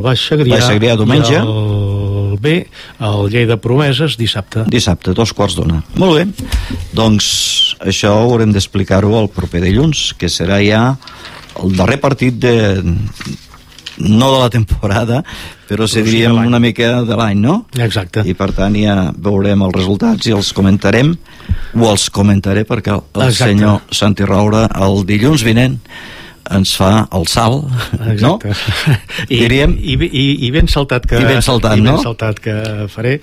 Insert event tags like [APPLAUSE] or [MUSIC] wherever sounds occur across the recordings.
Baix Segrià, Baix Segrià diumenge. el B, el Llei de Promeses, dissabte. Dissabte, dos quarts d'una. Molt bé. Doncs això haurem d'explicar-ho el proper dilluns, que serà ja el darrer partit de no de la temporada, però sí diríem de l'any. una mica de l'any, no? Exacte. I per tant ja veurem els resultats i els comentarem, o els comentaré perquè el, Exacte. senyor Santi Raura el dilluns vinent ens fa el salt, no? Exacte. [LAUGHS] I, Diríem- i, i, I ben saltat que, I ben saltat, i ben no? saltat que faré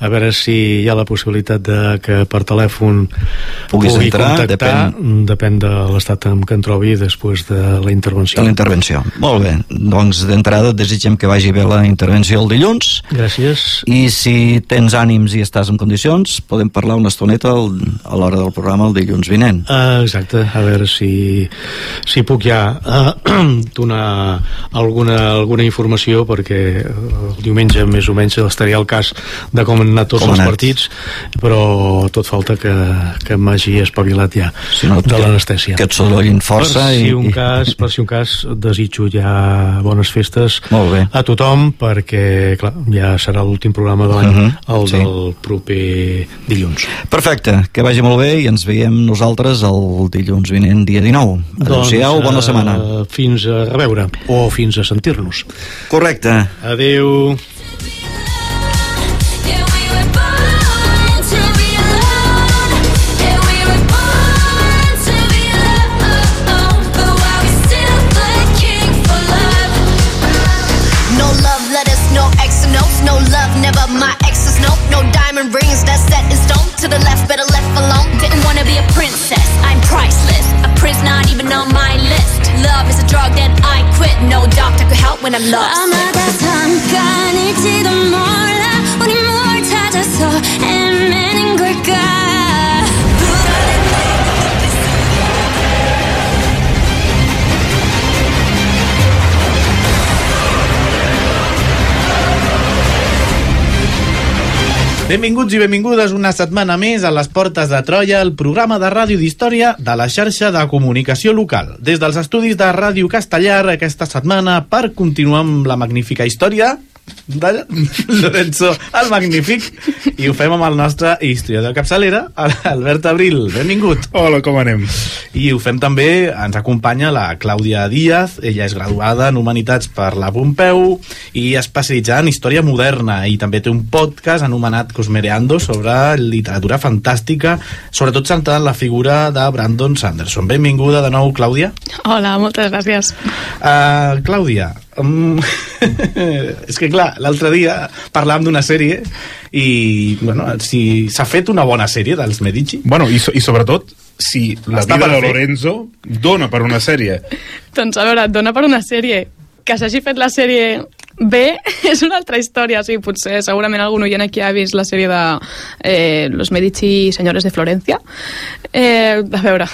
a veure si hi ha la possibilitat de que per telèfon Puguis pugui entrar, contactar depèn, depèn de l'estat en què em trobi després de la intervenció De la intervenció. Molt bé. Doncs d'entrada desitgem que vagi bé la intervenció el dilluns gràcies i si tens ànims i estàs en condicions podem parlar una estoneta al, a l'hora del programa el dilluns vinent. Uh, exacte, a veure si, si puc ja uh, donar [CLEARS THROAT] alguna, alguna informació perquè el diumenge més o menys estaria al cas de com han anat tots Com els anat. partits però tot falta que, que m'hagi espavilat ja Si no, de l'anestèsia Que et sorollin força per si i, un cas, per si un cas desitjo ja bones festes Molt bé. a tothom perquè clar, ja serà l'últim programa de l'any Mhm, el sí. del proper dilluns Perfecte, que vagi molt bé i ens veiem nosaltres el dilluns vinent, dia 19. Adéu-siau, bona eh, setmana. Fins a reveure, o fins a sentir-nos. Correcte. Diamond rings that's set in stone. To the left, better left alone. Didn't wanna be a princess, I'm priceless. A prince not even on my No doctor could help when I'm lost. 아마다 잠깐일지도 몰라 Benvinguts i benvingudes una setmana més a les Portes de Troia, el programa de ràdio d'història de la xarxa de comunicació local. Des dels estudis de Ràdio Castellar aquesta setmana per continuar amb la magnífica història de [LAUGHS] Lorenzo el Magnífic i ho fem amb el nostre historiador capçalera, Albert Abril. Benvingut. Hola, com anem? I ho fem també, ens acompanya la Clàudia Díaz, ella és graduada en Humanitats per la Pompeu i especialitzada en Història Moderna i també té un podcast anomenat Cosmereando sobre literatura fantàstica, sobretot centrada en la figura de Brandon Sanderson. Benvinguda de nou, Clàudia. Hola, moltes gràcies. Uh, Clàudia, um, [LAUGHS] és que clar, l'altre dia parlàvem d'una sèrie i, bueno, si s'ha fet una bona sèrie dels Medici. Bueno, i, so, i sobretot, si la Està vida de fer. Lorenzo dona per una sèrie. [LAUGHS] Doncs a veure, dona per una sèrie que s'hagi fet la sèrie bé [LAUGHS] és una altra història, sí, potser segurament algun oient aquí ha vist la sèrie de eh, Los Medici Senyores de Florencia eh, a veure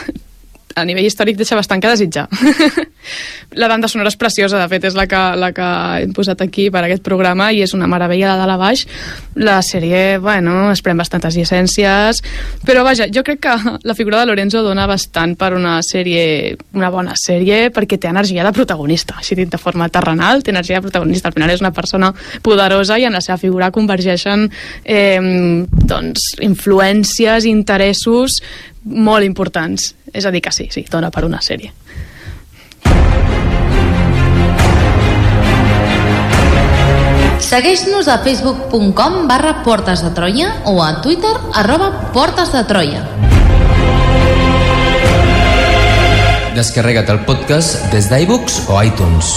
a nivell històric deixa bastant que desitjar. [LAUGHS] la banda sonora és preciosa, de fet, és la que, la que hem posat aquí per aquest programa i és una meravella de dalt a baix. La sèrie, bueno, es pren bastantes llicències, però vaja, jo crec que la figura de Lorenzo dona bastant per una sèrie, una bona sèrie, perquè té energia de protagonista, així dit de forma terrenal, té energia de protagonista. Al final és una persona poderosa i en la seva figura convergeixen eh, doncs, influències, interessos molt importants. És a dir, que sí, sí, dona per una sèrie. Segueix-nos a facebook.com barra Portes de Troia o a Twitter arroba Portes de Troia. Descarrega't el podcast des d'iBooks o iTunes.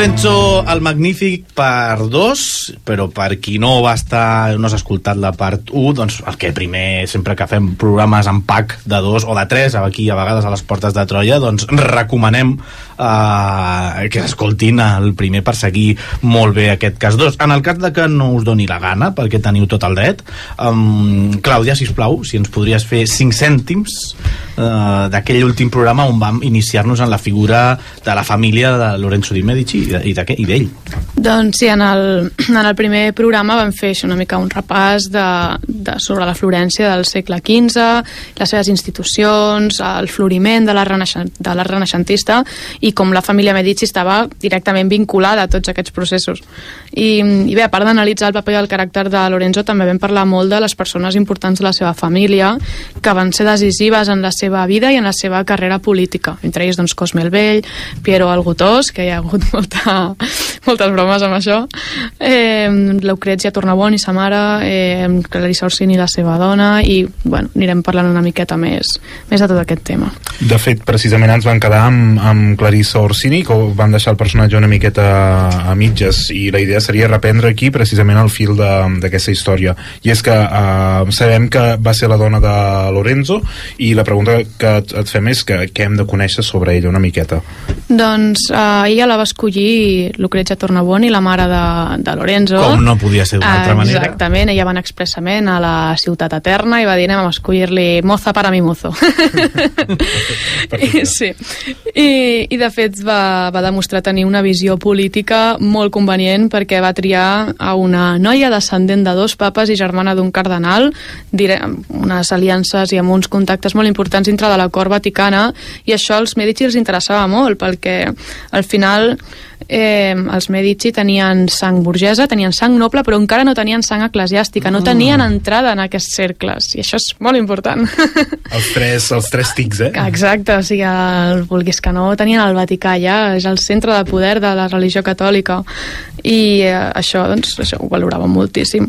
Lorenzo el Magnífic per dos, però per qui no va estar, no s'ha escoltat la part 1, doncs el que primer, sempre que fem programes en pack de dos o de tres, aquí a vegades a les portes de Troia, doncs recomanem eh, que s'escoltin el primer per seguir molt bé aquest cas 2. En el cas de que no us doni la gana, perquè teniu tot el dret, um, Clàudia, si plau, si ens podries fer 5 cèntims uh, d'aquell últim programa on vam iniciar-nos en la figura de la família de Lorenzo di Medici i de- i de- i d'ell. Doncs sí, en el, en el primer programa vam fer això, una mica un repàs de, de, sobre la Florència del segle XV, les seves institucions, el floriment de la, de la renaixentista i com la família Medici estava directament vinculada a tots aquests processos. I, i bé, a part d'analitzar el paper i el caràcter de Lorenzo, també vam parlar molt de les persones importants de la seva família, que van ser decisives en la seva vida i en la seva carrera política. Entre ells, doncs, Cosme el Vell, Piero el Gotós, que hi ha hagut [LAUGHS] molta, moltes bromes amb això, eh, Lucrezia Tornabon i sa mare, eh, Clarissa Orsini i la seva dona, i bueno, anirem parlant una miqueta més, més de tot aquest tema. De fet, precisament ens van quedar amb, amb Clarissa Orsini, que van deixar el personatge una miqueta a mitges, i la idea seria reprendre aquí precisament el fil de- d'aquesta història. I és que eh, sabem que va ser la dona de Lorenzo, i la pregunta que et, et fem és que què hem de conèixer sobre ella una miqueta. Doncs eh, ella la va escollir Lucrezia Tornaboni, la mare de, de Lorenzo. Com no podia ser d'una altra manera. Exactament, ella va anar expressament a la ciutat eterna i va dir anem a escollir-li moza para mi mozo. [LAUGHS] I, sí. I, I de fet va, va demostrar tenir una visió política molt convenient perquè va triar a una noia descendent de dos papes i germana d'un cardenal, dire, unes aliances i amb uns contactes molt importants dintre de la cort vaticana i això als Medici els interessava molt perquè al final eh, els Medici tenien sang burgesa, tenien sang noble, però encara no tenien sang eclesiàstica, no tenien entrada en aquests cercles, i això és molt important. [LAUGHS] Els tres, els tres tics, eh? Exacte, o sigui, el, vulguis que no, tenien el Vaticà ja, és el centre de poder de la religió catòlica, i eh, això, doncs, això ho valoraven moltíssim.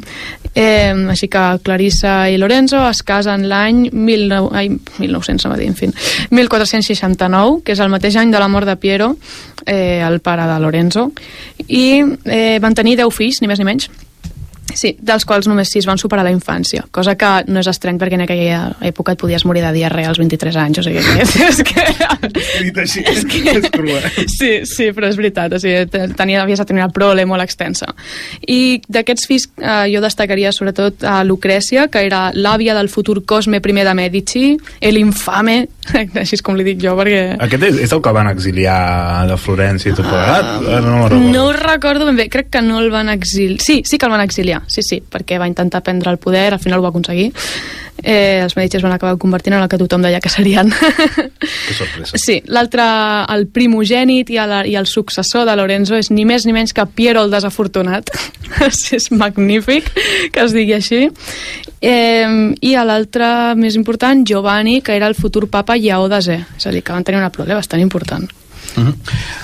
Eh, així que Clarissa i Lorenzo es casen l'any 19, ai, 1900, no va dir, en fi, 1469, que és el mateix any de la mort de Piero, eh, el pare de Lorenzo, i eh, van tenir 10 fills, ni més ni menys, Sí, dels quals només sis van superar la infància, cosa que no és estrany perquè en aquella època et podies morir de diarrea als 23 anys, o sigui, és, [LAUGHS] és que... Dit així, És que- és cruel. Sí, sí, però és veritat, o sigui, te- tenia, havies de tenir una prole molt extensa. I d'aquests fills eh, jo destacaria sobretot a Lucrècia, que era l'àvia del futur Cosme I de Medici, l'infame, [LAUGHS] així és com li dic jo, perquè... Aquest és, és el que van exiliar de Florència i tot plegat? Ah, no, recordo. No ho recordo ben bé, crec que no el van exiliar. Sí, sí que el van exiliar, sí, sí, perquè va intentar prendre el poder, al final ho va aconseguir. Eh, els Medici es van acabar convertint en el que tothom deia que serien. [LAUGHS] Que sorpresa. Sí, l'altre, el primogènit i el, i el successor de Lorenzo és ni més ni menys que Piero el desafortunat. [LAUGHS] Sí, és magnífic que es digui així. Eh, I l'altre més important, Giovanni, que era el futur papa Lleó X. És a dir, que van tenir una prole bastant important. Uh -huh.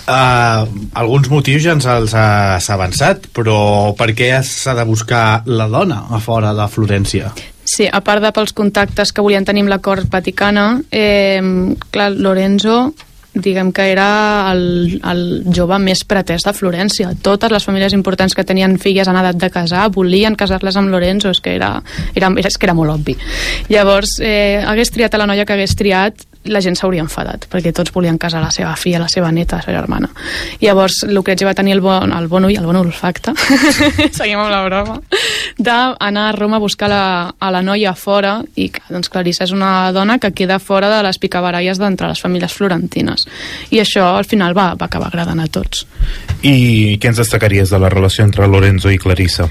uh, alguns motius ja ens els has avançat, però per què s'ha de buscar la dona a fora de Florència? Sí, a part de pels contactes que volien tenir amb la cort vaticana, eh, clar, Lorenzo diguem que era el, el jove més pretès de Florència. Totes les famílies importants que tenien filles en edat de casar volien casar-les amb Lorenzo, és que era, era, és que era molt obvi. Llavors, eh, hagués triat a la noia que hagués triat, la gent s'hauria enfadat, perquè tots volien casar la seva filla, la seva neta, la seva germana. Llavors, Lucrezia va tenir el bon, el bon ull, el bon olfacte, [LAUGHS] seguim amb la broma, d'anar a Roma a buscar la, a la noia fora, i doncs Clarissa és una dona que queda fora de les picabaralles d'entre les famílies florentines. I això, al final, va, va acabar agradant a tots. I què ens destacaries de la relació entre Lorenzo i Clarissa?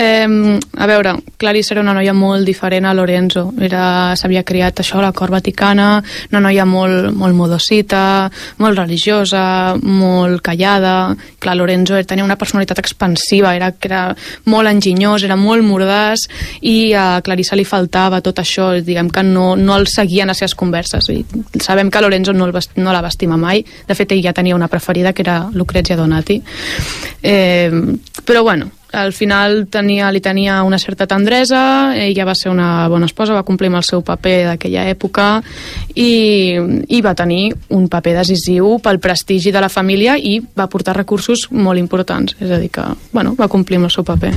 Eh, a veure, Clarissa era una noia molt diferent a Lorenzo. S'havia criat això la cort vaticana, una noia molt, molt modosita, molt religiosa, molt callada. Clar, Lorenzo tenia una personalitat expansiva, era, era molt enginyós, era molt mordàs, i a Clarissa li faltava tot això, diguem que no, no el seguien a les seves converses. I sabem que Lorenzo no, el va, no la va estimar mai, de fet ell ja tenia una preferida, que era Lucrezia Donati. Eh, però bueno, al final tenia, li tenia una certa tendresa, ella va ser una bona esposa, va complir amb el seu paper d'aquella època i, i va tenir un paper decisiu pel prestigi de la família i va portar recursos molt importants, és a dir que bueno, va complir amb el seu paper.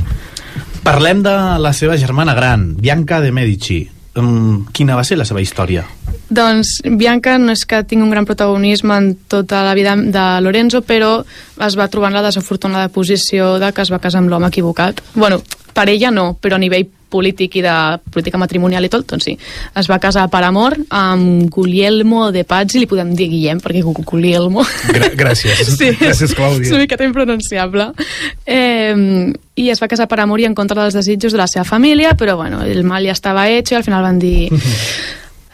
Parlem de la seva germana gran, Bianca de Medici. Um, quina va ser la seva història? Doncs Bianca no és que tingui un gran protagonisme en tota la vida de Lorenzo, però es va trobar en la desafortunada posició de que es va casar amb l'home equivocat. Bueno, per ella no, però a nivell polític i de política matrimonial i tot, doncs sí. Es va casar per amor amb Guglielmo de Pazzi, li podem dir Guillem, perquè Gu- Guglielmo... Gra gràcies. [LAUGHS] Sí, Gràcies, és Clàudia. una miqueta impronunciable. Eh, I es va casar per amor i en contra dels desitjos de la seva família, però bueno, el mal ja estava hecho i al final van dir... [LAUGHS]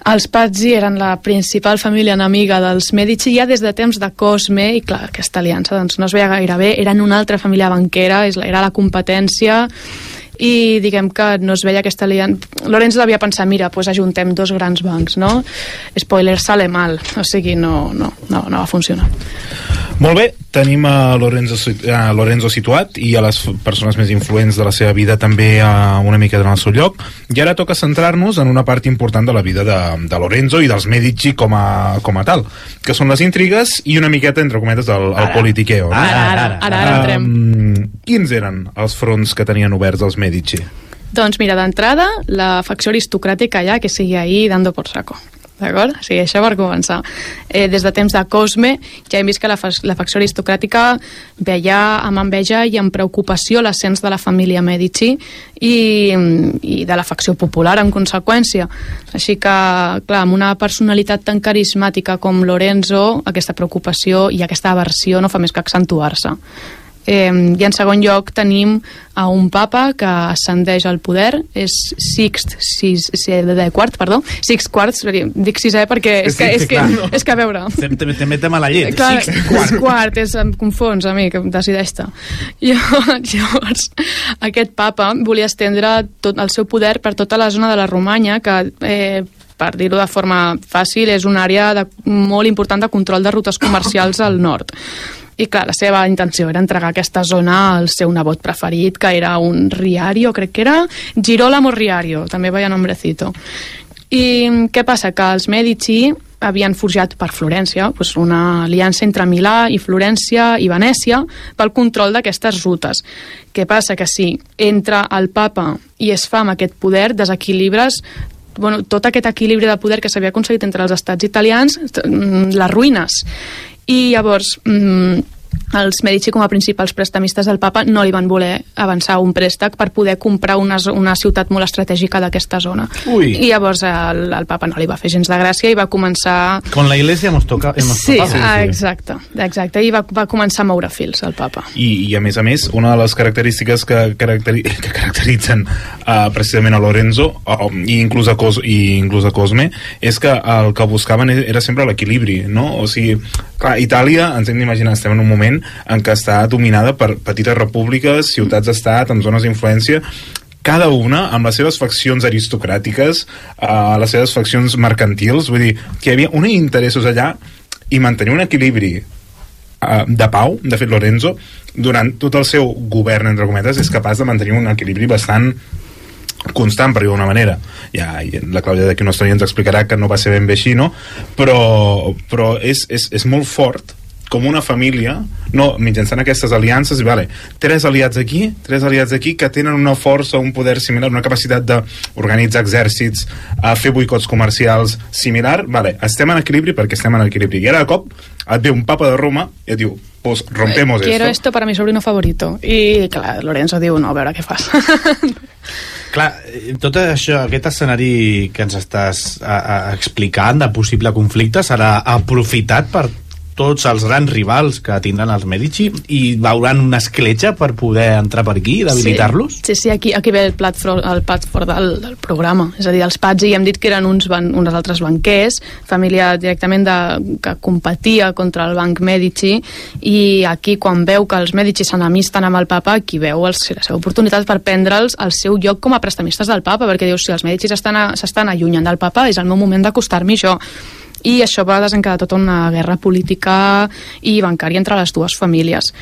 Els Pazzi eren la principal família enemiga dels Medici ja des de temps de Cosme i clar, aquesta aliança doncs, no es veia gaire bé, eren una altra família banquera, és era la competència i diguem que no es veia aquesta aliança Lorenzo devia pensar, mira, pues ajuntem dos grans bancs, no? Spoiler, sale mal o sigui, no, no, no, no va funcionar Molt bé, tenim a Lorenzo, a Lorenzo situat i a les persones més influents de la seva vida també a una mica en el seu lloc. I ara toca centrar-nos en una part important de la vida de, de Lorenzo i dels Medici com a, com a tal, que són les intrigues i una miqueta, entre cometes, el, el politiqueo. No? Ara, ara, ara, ara entrem. Um, quins eren els fronts que tenien oberts els Medici? Doncs mira, d'entrada, la facció aristocràtica ja que sigui ahí dando por saco. D'acord? O sigui, això per començar. Eh, des de temps de Cosme ja hem vist que la, fa la facció aristocràtica veia amb enveja i amb preocupació l'ascens de la família Medici i, i de la facció popular en conseqüència. Així que, clar, amb una personalitat tan carismàtica com Lorenzo, aquesta preocupació i aquesta aversió no fa més que accentuar-se. Eh, I en segon lloc tenim a un papa que ascendeix al poder, és Sixt, sis, sí, de, quart, perdó, Sixt quarts, dic sisè perquè és que, és que, és que a veure... Te, te metem a la llet. Clar, Sí, és quart, és, em confons a mi, que decideix-te. [LAUGHS] Llavors, aquest papa volia estendre tot el seu poder per tota la zona de la Romanya, que eh, per dir-ho de forma fàcil, és una àrea de, molt important de control de rutes comercials al nord. I clar, la seva intenció era entregar aquesta zona al seu nebot preferit, que era un Riario, crec que era Girolamo Riario, també veia nombrecito. I què passa? Que els Medici havien forjat per Florència pues, una aliança entre Milà i Florència i Venècia pel control d'aquestes rutes. Què passa? Que si entra el papa i es fa amb aquest poder, desequilibres bueno, tot aquest equilibri de poder que s'havia aconseguit entre els estats italians, mm, les ruïnes. I llavors, mm, els Medici com a principals prestamistes del papa no li van voler avançar un préstec per poder comprar una, una ciutat molt estratègica d'aquesta zona. Ui. I llavors el, el papa no li va fer gens de gràcia i va començar... Con la iglesia hemos, toca, hemos Sí, topado. ah, exacte, exacte, i va, va començar a moure fils el papa. I, i a més a més, una de les característiques que, caracteri que caracteritzen uh, precisament a Lorenzo o, i, inclús a Cos i inclús a Cosme és que el que buscaven e- era sempre l'equilibri no? o sigui, clar, Itàlia ens hem d'imaginar, estem en un moment en què està dominada per petites repúbliques ciutats-estat, amb zones d'influència cada una amb les seves faccions aristocràtiques, uh, les seves faccions mercantils, vull dir, que hi havia uns interessos allà i mantenir un equilibri eh, de pau, de fet Lorenzo durant tot el seu govern entre cometes és capaç de mantenir un equilibri bastant constant, per dir d'una manera ja, la Clàudia d'aquí una estona ens explicarà que no va ser ben bé així, no? però, però és, és, és molt fort com una família, no, mitjançant aquestes aliances, vale, tres aliats aquí, tres aliats aquí que tenen una força, un poder similar, una capacitat d'organitzar exèrcits, a fer boicots comercials similar, vale, estem en equilibri perquè estem en equilibri. I ara de cop et ve un papa de Roma i et diu, pues rompemos Quiero esto. esto para mi sobrino favorito. I, clar, Lorenzo diu, no, a veure què fas. [LAUGHS] Clar, tot això, aquest escenari que ens estàs a, a, explicant de possible conflicte serà aprofitat per tots els grans rivals que tindran els Medici i veuran una escletxa per poder entrar per aquí i debilitar-los? Sí, sí, aquí, aquí ve el plat, fort, el plat fort del, del programa. És a dir, els Pazzi hem dit que eren uns, ban, uns altres banquers, família directament de, que competia contra el banc Medici, i aquí, quan veu que els Medici s'enemisten amb el papa, aquí veu els, la seva oportunitat per prendre'ls el seu lloc com a prestamistes del papa, perquè diu, si els Medici s'estan allunyant del papa, és el meu moment d'acostar-m'hi jo i això va desencadenar tota una guerra política i bancària entre les dues famílies.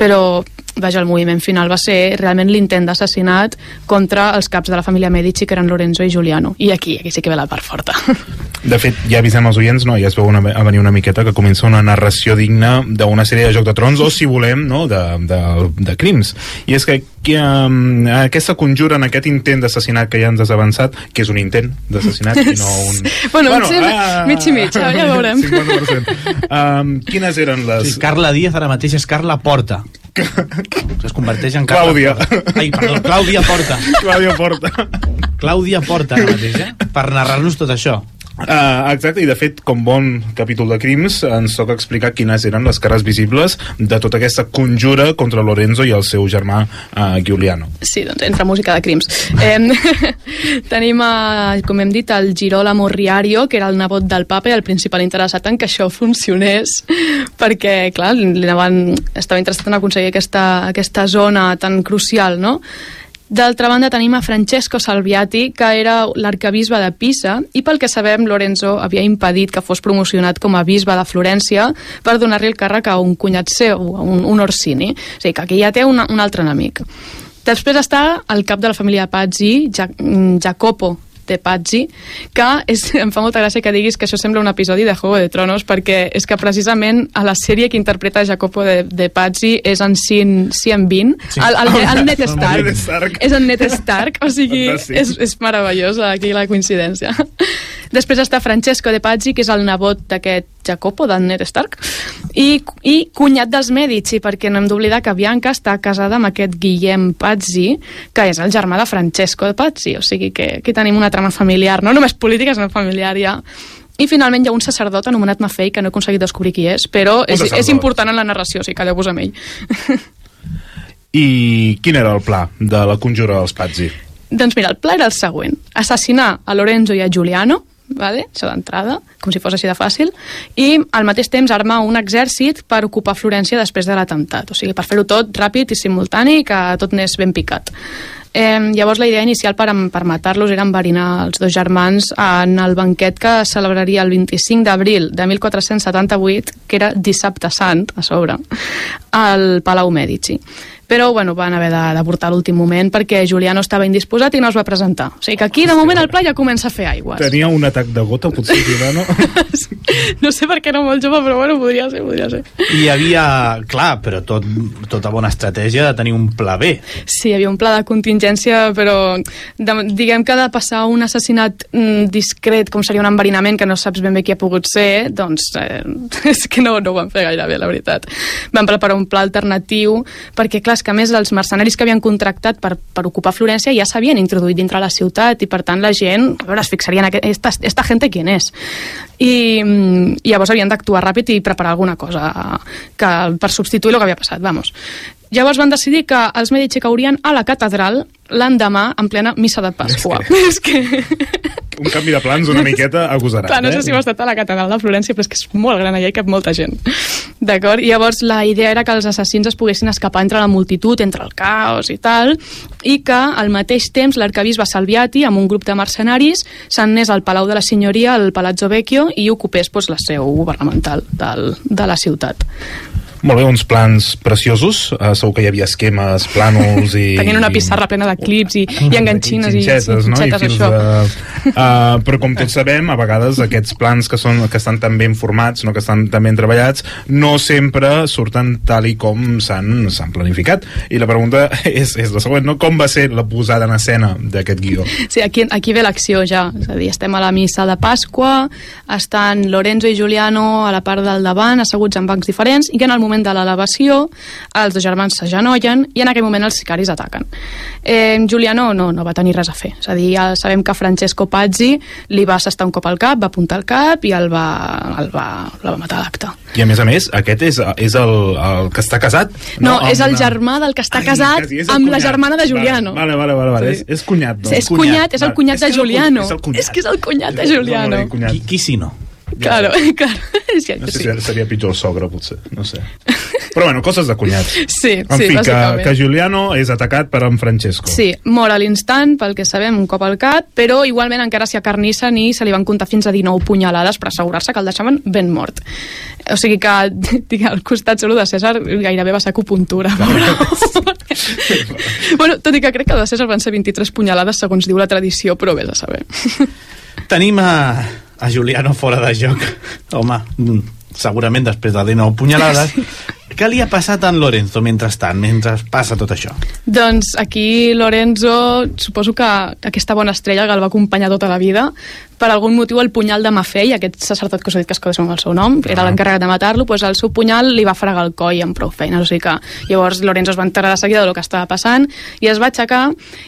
però vaja, el moviment final va ser realment l'intent d'assassinat contra els caps de la família Medici, que eren Lorenzo i Giuliano. I aquí, aquí sí que ve la part forta. [LAUGHS] De fet, ja avisem els oients, no? ja es veu una, a venir una miqueta que comença una narració digna d'una sèrie de Joc de Trons, o si volem, no? de, de, de crims. I és que, que um, aquesta conjura, en aquest intent d'assassinat que ja ens has avançat, que és un intent d'assassinat i no un... Bueno, potser mig i mig, ja veurem. 50%. Um, quines eren les... Sí, Carla Díaz ara mateix és Carla Porta. [LAUGHS] Es converteix en Carla Clàudia. Porta. Ai, perdó, Clàudia Porta. Clàudia Porta. Clàudia Porta ara mateix, eh? Per narrar-nos tot això. Uh, exacte, i de fet, com bon capítol de crims, ens toca explicar quines eren les cares visibles de tota aquesta conjura contra Lorenzo i el seu germà uh, Giuliano. Sí, doncs entra música de crims. Eh, [LAUGHS] tenim, a, com hem dit, el Girola Morriario, que era el nebot del papa i el principal interessat en que això funcionés, [LAUGHS] perquè, clar, li anaven, estava interessat en aconseguir aquesta, aquesta zona tan crucial, no?, D'altra banda tenim a Francesco Salviati, que era l'arcabisbe de Pisa, i pel que sabem Lorenzo havia impedit que fos promocionat com a bisbe de Florència per donar-li el càrrec a un cunyat seu, a un, un Orsini. O sigui que aquí ja té un, un altre enemic. Després està el cap de la família Pazzi, Ja- Jacopo de Pazzi, que és, [LAUGHS] em fa molta gràcia que diguis que això sembla un episodi de Juego de Tronos, perquè és que precisament a la sèrie que interpreta Jacopo de, de Pazzi és en Cien, Cien Bean, Sí. el, el, el [LAUGHS] Ned Stark. Stark. És en Ned Stark, o sigui, és, és meravellosa aquí la coincidència. [LAUGHS] Després està Francesco de Pazzi, que és el nebot d'aquest Jacopo, d'en Ned Stark, i, i cunyat dels Medici, perquè no hem d'oblidar que Bianca està casada amb aquest Guillem Pazzi, que és el germà de Francesco de Pazzi, o sigui que aquí tenim una trama familiar, no només política, sinó familiar ja. I finalment hi ha un sacerdot anomenat Maffei, que no he aconseguit descobrir qui és, però és, és important en la narració, o sigui, calleu-vos amb ell. I quin era el pla de la conjura dels Pazzi? Doncs mira, el pla era el següent. Assassinar a Lorenzo i a Giuliano, vale? això d'entrada, com si fos així de fàcil, i al mateix temps armar un exèrcit per ocupar Florència després de l'atemptat. O sigui, per fer-ho tot ràpid i simultani i que tot anés ben picat. Eh, llavors la idea inicial per, per matar-los era enverinar els dos germans en el banquet que celebraria el 25 d'abril de 1478, que era dissabte sant, a sobre, al Palau Medici. Però, bueno, van haver de- d'avortar a l'últim moment perquè Juliano estava indisposat i no es va presentar. O sigui que aquí, de moment, el pla ja comença a fer aigües. Tenia un atac de gota, potser, [LAUGHS] Giuliano? No sé per què era molt jove, però bueno, podria ser, podria ser. I hi havia, clar, però tot, tota bona estratègia de tenir un pla B. Sí, hi havia un pla de contingència, però de, diguem que de passar un assassinat mm, discret, com seria un enverinament, que no saps ben bé qui ha pogut ser, doncs eh, [LAUGHS] és que no, no ho van fer gaire bé, la veritat. Van preparar un pla alternatiu, perquè clar, és que més els mercenaris que havien contractat per, per ocupar Florència ja s'havien introduït dintre la ciutat i per tant la gent, a veure, es fixarien en aquest, esta, esta gente quién és. I, mm, i llavors havien d'actuar ràpid i preparar alguna cosa que, per substituir el que havia passat, vamos. Llavors van decidir que els Medici caurien a la catedral l'endemà en plena missa de Pasqua. [LAUGHS] És que... un canvi de plans una miqueta agosarat. Clar, no sé eh? si heu estat a la catedral de Florència, però és que és molt gran allà i cap molta gent. D'acord? I llavors la idea era que els assassins es poguessin escapar entre la multitud, entre el caos i tal, i que al mateix temps l'arcabisbe Salviati, amb un grup de mercenaris, se'n anés al Palau de la Signoria, al Palazzo Vecchio, i ocupés doncs, la seu governamental del, de la ciutat. Molt bé, uns plans preciosos. Uh, segur que hi havia esquemes, plànols i... [LAUGHS] Tenien una pissarra plena de clips i, i enganxines i, xinxetes, no? I xinxetes, fils això. de... Uh, però com tots sabem, a vegades aquests plans que, són, que estan tan ben formats, no, que estan tan ben treballats, no sempre surten tal i com s'han s'han planificat. I la pregunta és, és la següent, no? Com va ser la posada en escena d'aquest guió? Sí, aquí, aquí ve l'acció ja, és a dir, estem a la missa de Pasqua, estan Lorenzo i Giuliano a la part del davant, asseguts en bancs diferents, i que en el moment de l'elevació els dos germans s'agenollen i en aquell moment els sicaris ataquen. Eh, Giuliano no, no va tenir res a fer, és a dir, ja sabem que Francesco Pazzi li va assestar un cop al cap, va apuntar al cap i el va, el va, el va matar a l'acte. I a més a més, aquest és, és el, el que està casat? No, amb és el una- germà del que està Ai, casat quasi, amb la cunyat. germana de Giuliano. Vale, vale, vale, vale. Sí. És, és cunyat, doncs. és cunyat, és el Vale. cunyat És de Giuliano. És, el cunyat. És que és el cunyat de Giuliano. Qui, qui si no? Claro, [LAUGHS] claro. És que, No sé sí. si seria pitjor el sogre, potser. No sé. [LAUGHS] Però bueno, coses de cunyats. [LAUGHS] Sí, en sí, fi, que, que Giuliano és atacat per en Francesco. Sí, mor a l'instant, pel que sabem, un cop al cap, però igualment encara s'hi acarnissen i se li van comptar fins a 19 punyalades per assegurar-se que el deixaven ben mort. O sigui que [LAUGHS] dic, al costat solo de César gairebé va ser acupuntura. [LAUGHS] bueno, tot i que crec que el de César van ser 23 punyalades segons diu la tradició, però vés a saber. Tenim a, a Juliano fora de joc. Home, mm, segurament després de 19 punyalades. Què li ha passat a en Lorenzo mentrestant, mentre passa tot això? Doncs aquí Lorenzo, suposo que aquesta bona estrella que el va acompanyar tota la vida, per algun motiu el punyal de Mafei, aquest sacerdot que us he dit que es coda amb el seu nom, era l'encarregat de matar-lo, doncs el seu punyal li va fregar el coll amb prou feines, o sigui que llavors Lorenzo es va enterar de seguida del que estava passant i es va aixecar,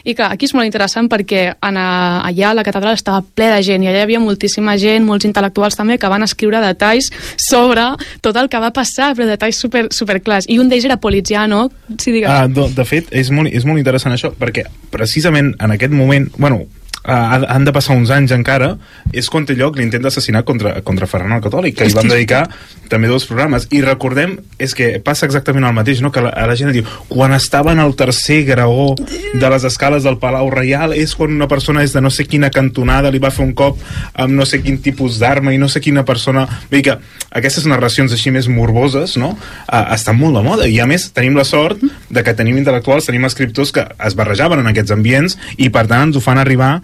i que aquí és molt interessant perquè en, a, allà la catedral estava ple de gent i allà hi havia moltíssima gent, molts intel·lectuals també, que van escriure detalls sobre tot el que va passar, però detalls super, super clars. I un d'ells era Poliziano, si digues... Ah, de, de fet, és molt, és molt interessant això, perquè precisament en aquest moment, bueno, uh, han de passar uns anys encara, és quan té lloc l'intent d'assassinat contra, contra Ferran el Catòlic, que hi vam dedicar també dos programes. I recordem, és que passa exactament el mateix, no? que la, la gent diu, quan estava en el tercer graó de les escales del Palau Reial, és quan una persona és de no sé quina cantonada li va fer un cop amb no sé quin tipus d'arma i no sé quina persona... Vull dir que aquestes narracions així més morboses, no?, uh, estan molt de moda. I a més, tenim la sort de que tenim intel·lectuals, tenim escriptors que es barrejaven en aquests ambients i, per tant, ens ho fan arribar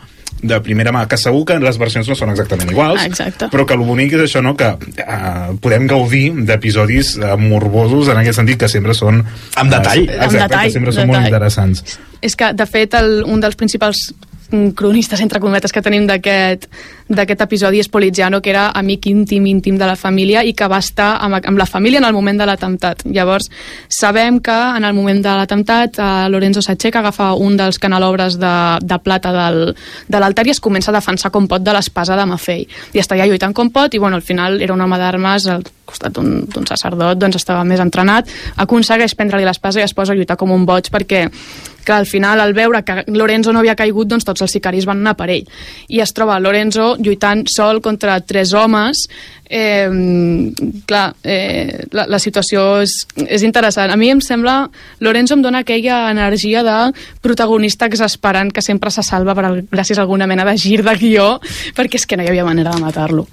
de primera mà, que segur que les versions no són exactament iguals, exacte. però que el bonic és això, no?, que uh, podem gaudir d'episodis uh, morbosos en aquest sentit, que sempre són... Amb detall. Uh, Amb exacte, detall, que sempre són molt detall. interessants. És que, de fet, el, un dels principals cronistes, entre cometes, que tenim d'aquest episodi és Poliziano, que era amic íntim, íntim de la família i que va estar amb, amb la família en el moment de l'atemptat. Llavors, sabem que en el moment de l'atemptat eh, Lorenzo s'aixeca, agafa un dels canelobres de, de plata del, de l'altar i es comença a defensar com pot de l'espasa de Mafei. I està allà lluitant com pot i, bueno, al final era un home d'armes al costat d'un sacerdot, doncs estava més entrenat, aconsegueix prendre-li l'espasa i es posa a lluitar com un boig perquè que al final, al veure que Lorenzo no havia caigut, doncs tots els sicaris van anar per ell. I es troba Lorenzo lluitant sol contra tres homes. Eh, clar, eh, la, la situació és, és interessant. A mi em sembla... Lorenzo em dona aquella energia de protagonista exasperant que sempre se salva per, gràcies a alguna mena de gir de guió, perquè és que no hi havia manera de matar-lo.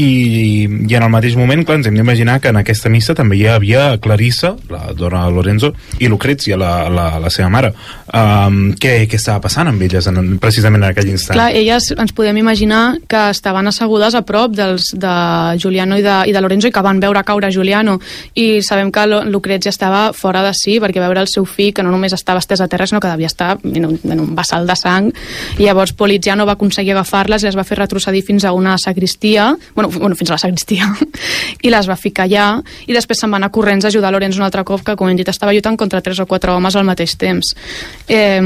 I, i en el mateix moment, clar, ens hem d'imaginar que en aquesta missa també hi havia Clarissa, la dona de Lorenzo, i Lucrezia, la, la, la seva mare. Um, què, què estava passant amb elles en, precisament en aquell instant? Clar, elles ens podem imaginar que estaven assegudes a prop dels, de Giuliano i de, i de Lorenzo i que van veure caure Giuliano i sabem que Lucrezia estava fora de si perquè veure el seu fill que no només estava estès a terra sinó que devia estar en un, en un vessal de sang i llavors Poliziano va aconseguir agafar-les i les va fer retrocedir fins a una sagristia bueno, bueno fins a la sagristia i les va ficar allà i després se'n va anar corrents a ajudar Lorenzo un altre cop que com hem dit estava lluitant contra tres o quatre homes al mateix temps. Eh,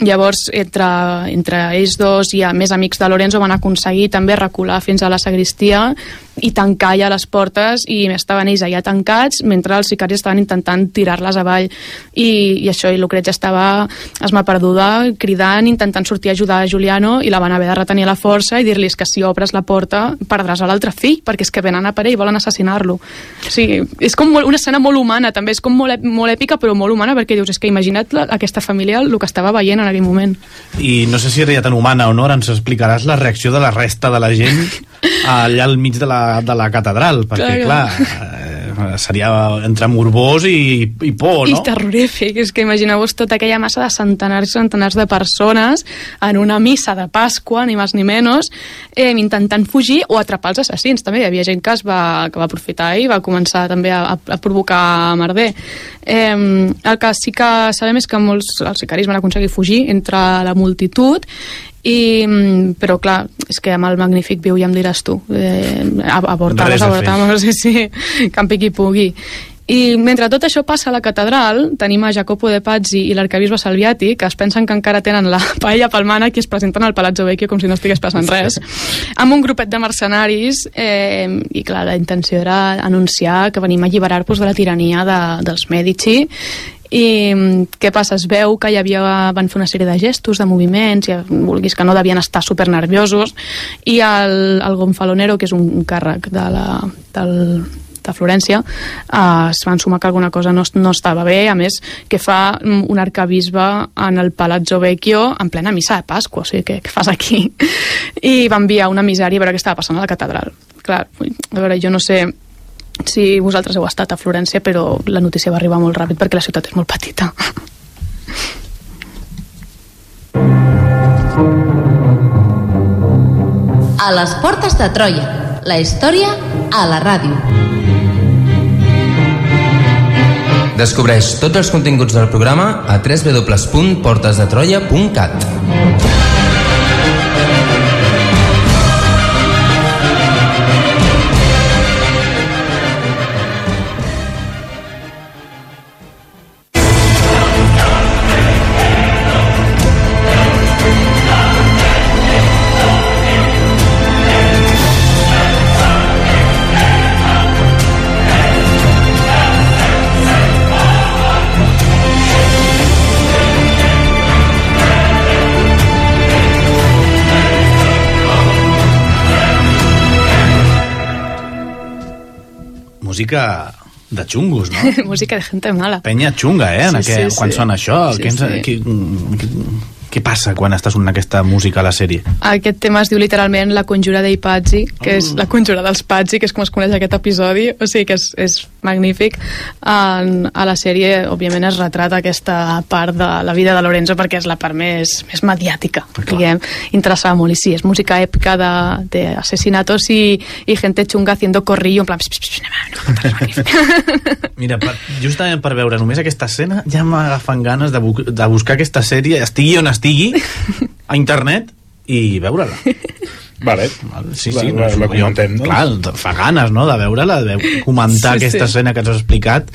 llavors entre, entre ells dos i a més amics de Lorenzo van aconseguir també recular fins a la sagristia i tancar ja les portes i estaven ells allà tancats mentre els sicaris estaven intentant tirar-les avall. I, i això, i Lucrezia estava esma perduda, cridant, intentant sortir a ajudar a Giuliano i la van haver de retenir la força i dir-li que si obres la porta perdràs a l'altre fill perquè és que venen a per ell i volen assassinar-lo. O sigui, és com molt, una escena molt humana també. És com molt, molt èpica però molt humana perquè dius, és que imagina't la, aquesta família el que estava veient en aquell moment. I no sé si era ja tan humana o no, ara ens explicaràs la reacció de la resta de la gent [LAUGHS] allà al mig de la, de la catedral, perquè, Clar, clar, eh, seria entre morbós i, i por, I no? terrorífic, és que imagineu-vos tota aquella massa de centenars i centenars de persones en una missa de Pasqua, ni més ni menys, eh, intentant fugir o atrapar els assassins. També hi havia gent que, es va, que va aprofitar i va començar també a, a, a provocar merder. Eh, el que sí que sabem és que molts els sicaris van aconseguir fugir entre la multitud i, mm, però clar, és que amb el magnífic viu ja em diràs tu eh, avortamos, Res a fer. avortamos [LAUGHS] sí, sí, que en piqui pugui. I mentre tot això passa a la catedral tenim a Jacopo de Pazzi i l'arcabisbe Salviati que es pensen que encara tenen la [LAUGHS] paella pel mànec i es presenten al Palazzo Vecchio com si no estigués passant res. Amb un grupet de mercenaris eh, i clar, la intenció era anunciar que venim a alliberar-vos de la tirania de, dels Medici i mm, què passa? Es veu que hi havia, van fer una sèrie de gestos, de moviments, i vulguis que no devien estar super nerviosos, i el, el gonfalonero, que és un càrrec de la, del, de Florència eh, es van sumar que alguna cosa no, no estava bé, a més que fa mm, un arcabisbe en el Palazzo Vecchio en plena missa de Pasqua, o sigui, què, què fas aquí? [LAUGHS] I va enviar una misària a veure què estava passant a la catedral. Clar, a veure, jo no sé si vosaltres heu estat a Florència, però la notícia va arribar molt ràpid perquè la ciutat és molt petita. A les portes de Troia. La història a la ràdio. Descobreix tots els continguts del programa a www.portesdetroia.cat Música de xungos, no? Música de gente mala. Penya xunga, eh? En Sí, aquell, sí, quan sí. sona això, Sí, què, ens, sí. què, què, què passa quan està sonant aquesta música a la sèrie? Aquest tema es diu literalment La conjura dei Pazzi, que és la conjura dels Pazzi, que és com es coneix aquest episodi, o sigui que és, és magnífic. En, a la sèrie, òbviament, es retrata aquesta part de la vida de Lorenzo perquè és la part més, més mediàtica, diguem, interessava molt. I sí, és música èpica asesinatos i, i gente chunga haciendo corrillo, en plan... Pss, pss, pss, Mira, per, justament per veure només aquesta escena ja m'agafen ganes de, bu de buscar aquesta sèrie, estigui on estigui, a internet, i veure-la. Vale. Sí, La- sí, la- la jo- comentem, no? Clar, fa ganes, no?, de veure-la, de comentar Sí, aquesta sí. escena que ens has explicat,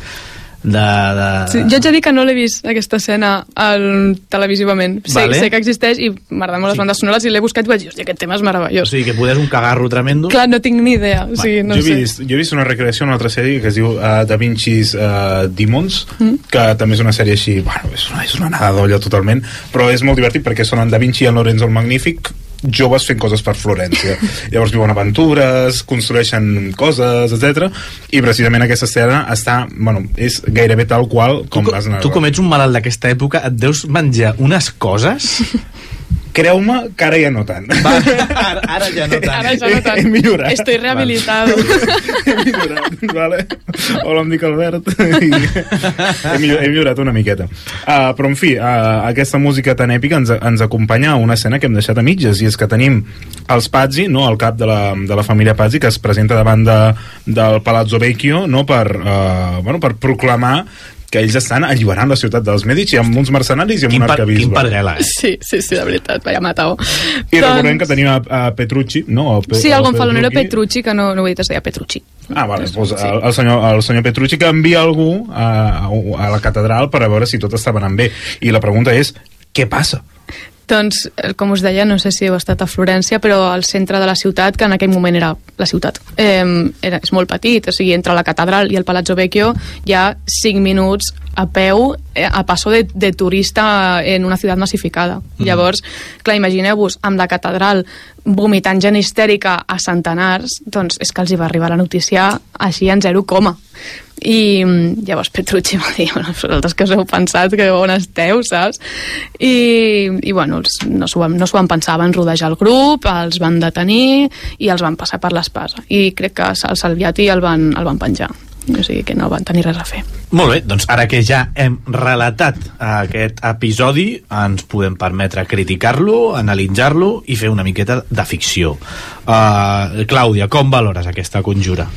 de... de... Sí, jo haig de dir que no l'he vist, aquesta escena, al, televisivament. Sé, Vale. sé que existeix i m'agraden molt les bandes sonores i l'he buscat i vaig dir, hòstia, aquest tema és O meravellós. sigui, que poder un cagarro tremendo. Clar, no tinc ni idea. O sigui, no jo, he sé. vist, jo he vist una recreació en una altra sèrie que es diu uh, Da Vinci's uh, Demons Mm. que també és una sèrie així bueno, és una, és una anada d'olla totalment però és molt divertit perquè són en Da Vinci i en Lorenzo el Magnífic joves fent coses per Florència [LAUGHS] llavors viuen aventures, construeixen coses, etc. i precisament aquesta escena està, bueno, és gairebé tal qual com tu, vas anar tu com ets un malalt d'aquesta època et deus menjar unes coses [LAUGHS] creu-me que ara ja no tant Va, ara, ara ja no tant Ara ja no tant. He millorat. Estoy rehabilitado. [LAUGHS] he millorat, vale? Hola, em dic Albert. [LAUGHS] I he, millorat, he millorat una miqueta. Uh, però, en fi, uh, aquesta música tan èpica ens, ens acompanya a una escena que hem deixat a mitges, i és que tenim els Pazzi, no, el cap de la, de la família Pazzi, que es presenta davant de, del Palazzo Vecchio no, per, uh, bueno, per proclamar que ells estan alliberant la ciutat dels Medici amb uns mercenaris i amb Quin, un arcabisbe. quin parguela, eh? Sí, sí, sí, de veritat, vaya matao. I recordem que tenim a, a Petrucci, no? El, Pe- Sí, el Gonfalonero Petrucci. Petrucci, que no, no ho he dit, es deia Petrucci. Ah, vale, doncs el, el, senyor, el senyor Petrucci que envia algú a, a la catedral per a veure si tot estava anant bé. I la pregunta és, què passa? Doncs, eh, com us deia, no sé si heu estat a Florència, però al centre de la ciutat, que en aquell moment era la ciutat, eh, era, és molt petit, o sigui, entre la catedral i el Palazzo Vecchio hi ha 5 minuts a peu, eh, a passo de, de turista en una ciutat massificada. Mm. Llavors, clar, imagineu-vos, amb la catedral vomitant gent histèrica a centenars, doncs és que els hi va arribar la notícia així en zero coma. I mm, llavors Petrucci [LAUGHS] va dir, bueno, vosaltres que us heu pensat que on esteu, saps? I, i bueno, els, no s'ho van, no van pensar, van rodejar el grup, els van detenir i els van passar per l'espasa. I crec que el Salviati el van, el van penjar. O sigui que no van tenir res a fer. Molt bé, doncs ara que ja hem relatat aquest episodi, ens podem permetre criticar-lo, analitzar-lo i fer una miqueta de ficció. Uh, Clàudia, com valores aquesta conjura?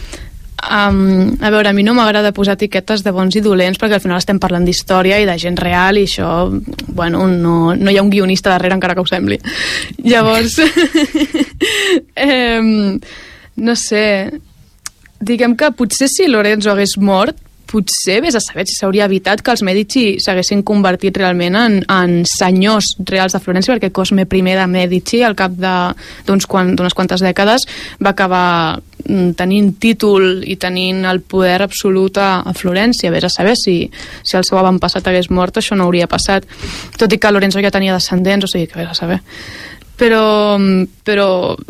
Um, a veure, a mi no m'agrada posar etiquetes de bons i dolents perquè al final estem parlant d'història i de gent real i això, bueno, no, no hi ha un guionista darrere encara que ho sembli. [LAUGHS] Llavors, [LAUGHS] um, no sé, diguem que potser si Lorenzo hagués mort potser vés a saber si s'hauria evitat que els Medici s'haguessin convertit realment en, en senyors reals de Florència perquè Cosme I de Medici al cap d'unes quan, quantes dècades va acabar mm, tenint títol i tenint el poder absolut a, a Florència. Vés a saber si, si el seu avantpassat hagués mort això no hauria passat. Tot i que Lorenzo ja tenia descendents o sigui que vés a saber però, però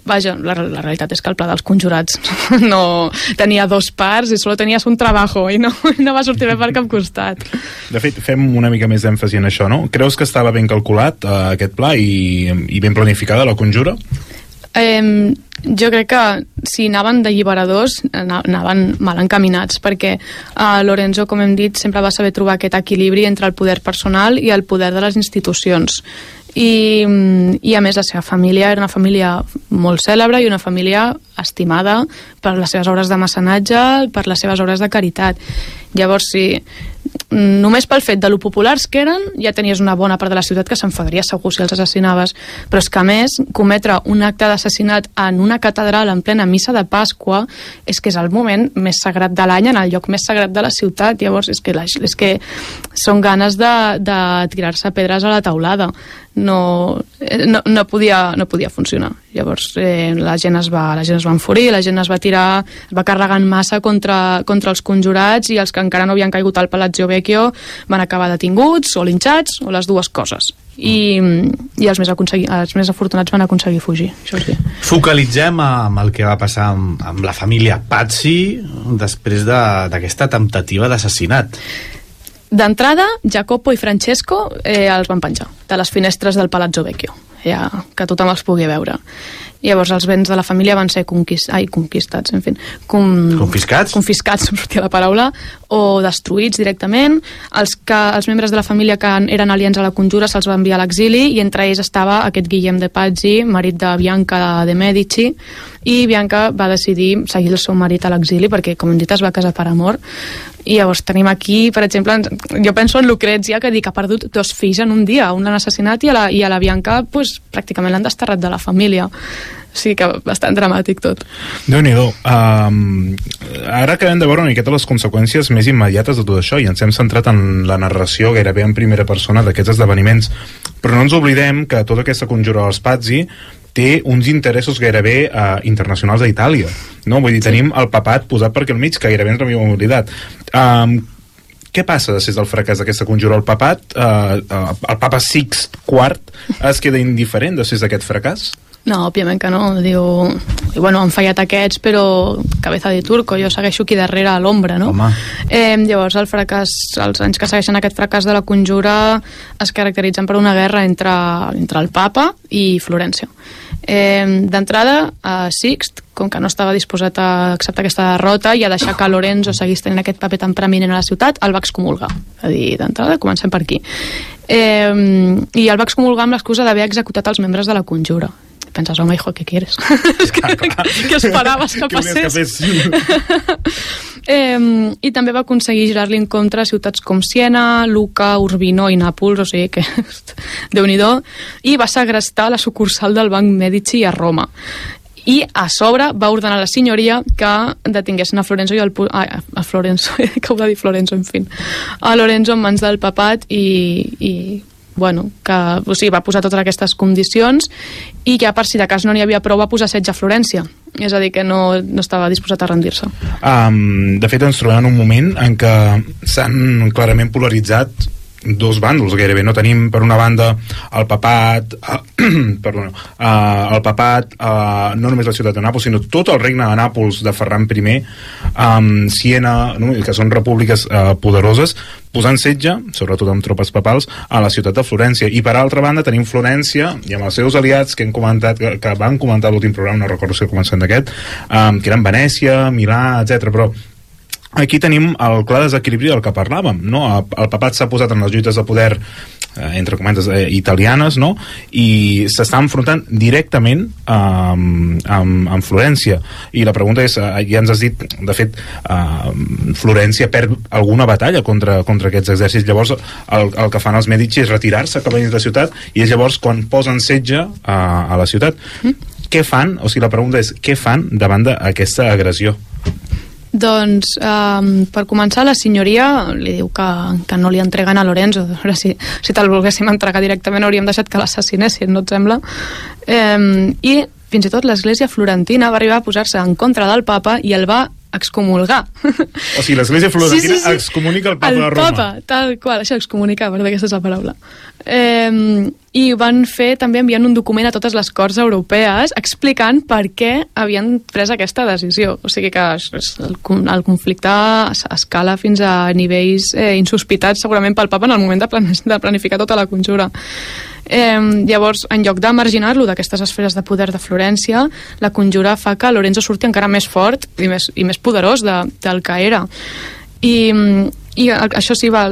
vaja, la, la realitat és que el pla dels conjurats [LAUGHS] no tenia dos parts i solo tenies un trabajo i no, no va sortir bé per cap costat. De fet, fem una mica més d'èmfasi en això, no? Creus que estava ben calculat eh, aquest pla i, i ben planificada la conjura? Eh, jo crec que si anaven d'alliberadors ana- anaven mal encaminats perquè eh, Lorenzo, com hem dit, sempre va saber trobar aquest equilibri entre el poder personal i el poder de les institucions i, i a més la seva família era una família molt cèlebre i una família estimada per les seves obres de mecenatge, per les seves obres de caritat. Llavors, si només pel fet de lo populars que eren ja tenies una bona part de la ciutat que s'enfadaria segur si els assassinaves. Però és que a més cometre un acte d'assassinat en una catedral en plena missa de Pasqua és que és el moment més sagrat de l'any en el lloc més sagrat de la ciutat. Llavors és que, la, és que són ganes de, de tirar-se pedres a la taulada no, eh, no, no, podia, no podia funcionar llavors eh, la, gent es va, la gent es va enfurir la gent es va tirar, es va carregar en massa contra, contra els conjurats i els que encara no havien caigut al Palazzo Vecchio van acabar detinguts o linxats o les dues coses i, i els, més els més afortunats van aconseguir fugir això sí. Focalitzem amb el que va passar amb, amb la família Pazzi després de- d'aquesta temptativa d'assassinat. D'entrada, Jacopo i Francesco eh, els van penjar de les finestres del Palazzo Vecchio, ja, que tothom els pugui veure. Llavors els béns de la família van ser conquist... Ai, conquistats, en fi. Com... Confiscats? Confiscats, [LAUGHS] em sortia la paraula, o destruïts directament. Els, que, els membres de la família que eren aliens a la conjura se'ls va enviar a l'exili i entre ells estava aquest Guillem de Pazzi, marit de Bianca de Medici, i Bianca va decidir seguir el seu marit a l'exili perquè, com hem dit, es va casar per amor i llavors tenim aquí, per exemple, jo penso en Lucrezia, que dic ha perdut dos fills en un dia, un l'han assassinat i a la, i a la Bianca pues, pràcticament l'han desterrat de la família. O sigui que bastant dramàtic tot. déu nhi um, Ara acabem de veure una miqueta les conseqüències més immediates de tot això i ens hem centrat en la narració gairebé en primera persona d'aquests esdeveniments. Però no ens oblidem que tota aquesta conjura dels Pazzi té uns interessos gairebé uh, internacionals a Itàlia. No? Vull dir, tenim el papat posat per aquí al mig, que gairebé ens l'havíem oblidat. Um, què passa després del fracàs d'aquesta conjura? El papat, uh, uh, el papa Sixt IV es queda indiferent després d'aquest fracàs? No, òbviament que no. Diu, i bueno, han fallat aquests, però cabeza de turco, jo segueixo aquí darrere a l'ombra, no? Home. Eh, llavors, el fracàs, els anys que segueixen aquest fracàs de la conjura es caracteritzen per una guerra entre, entre el papa i Florència. Eh, D'entrada, a Sixt, com que no estava disposat a acceptar aquesta derrota i a deixar que Lorenzo seguís tenint aquest paper tan preeminent a la ciutat, el va excomulgar. És a dir, d'entrada, comencem per aquí. Eh, I el va excomulgar amb l'excusa d'haver executat els membres de la conjura. Penses, home, hijo, ¿qué quieres? [LAUGHS] Que, què esperaves que que passés? [LAUGHS] Eh, [LAUGHS] I també va aconseguir girar-li en contra ciutats com Siena, Luca, Urbino i Nàpols, o sigui que déu nhi i va segrestar la sucursal del Banc Medici a Roma. I a sobre va ordenar a la senyoria que detinguessin a Florenzo i el, a, a Florenzo, que ho de dir Florenzo, en fi, a Lorenzo en mans del papat i, i bueno, que o sigui, va posar totes aquestes condicions i ja per si de cas no n'hi havia prou va posar setge a Florència. És a dir, que no, no estava disposat a rendir-se. Um, de fet, ens trobem en un moment en què s'han clarament polaritzat dos bàndols gairebé, no tenim per una banda el papat uh, [CLEARS THROAT] perdona, uh, el papat uh, no només la ciutat de Nàpols sinó tot el regne de Nàpols de Ferran I um, Siena, no? que són repúbliques uh, poderoses posant setge, sobretot amb tropes papals a la ciutat de Florència, i per altra banda tenim Florència, i amb els seus aliats que hem comentat, que, que van comentar l'últim programa, no recordo si començant d'aquest, um, que eren Venècia, Milà, etc. però aquí tenim el clar desequilibri del que parlàvem no? el, papat s'ha posat en les lluites de poder eh, entre comentes eh, italianes no? i s'està enfrontant directament eh, amb, amb, amb Florència i la pregunta és, eh, ja ens has dit de fet eh, Florència perd alguna batalla contra, contra aquests exèrcits llavors el, el que fan els Medici és retirar-se cap a dins de la ciutat i és llavors quan posen setge a, a la ciutat què fan? O sigui, la pregunta és què fan davant d'aquesta agressió? Doncs, um, per començar, la senyoria li diu que, que no li entreguen a Lorenzo. A si, si te'l volguéssim entregar directament hauríem deixat que l'assassinessin, no et sembla? Um, I fins i tot l'església florentina va arribar a posar-se en contra del papa i el va excomulgar. O sigui, l'església florentina excomunica el papa el de Roma. papa, tal qual, això, excomunicar, perquè aquesta és la paraula. Eh, I van fer també enviant un document a totes les corts europees explicant per què havien pres aquesta decisió. O sigui que el, el conflicte es- escala fins a nivells eh, insospitats segurament pel papa en el moment de, plan de planificar tota la conjura. Eh, llavors, en lloc de marginar-lo d'aquestes esferes de poder de Florència, la conjura fa que Lorenzo surti encara més fort i més, i més poderós de, del que era. I, i a- això sí, va,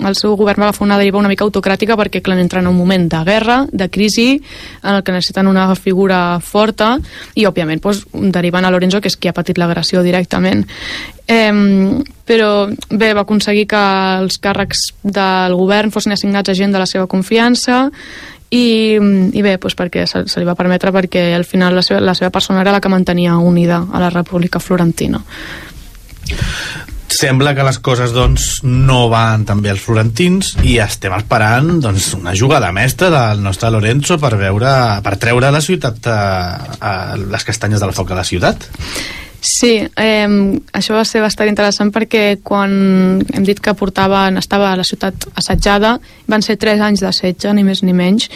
el, seu govern va agafar una deriva una mica autocràtica perquè clar, entren en un moment de guerra, de crisi, en el que necessiten una figura forta i, òbviament, doncs, derivant a Lorenzo, que és qui ha patit l'agressió directament. Eh, però bé, va aconseguir que els càrrecs del govern fossin assignats a gent de la seva confiança i, i bé, doncs perquè se, se li va permetre perquè al final la seva, la seva persona era la que mantenia unida a la República Florentina. Sembla que les coses doncs, no van tan bé als florentins i estem esperant doncs, una jugada mestra del nostre Lorenzo per veure per treure la ciutat a, a les castanyes del foc a la ciutat. Sí, eh, això va ser bastant interessant perquè quan hem dit que portaven, estava la ciutat assetjada, van ser tres anys d'assetge, ni més ni menys.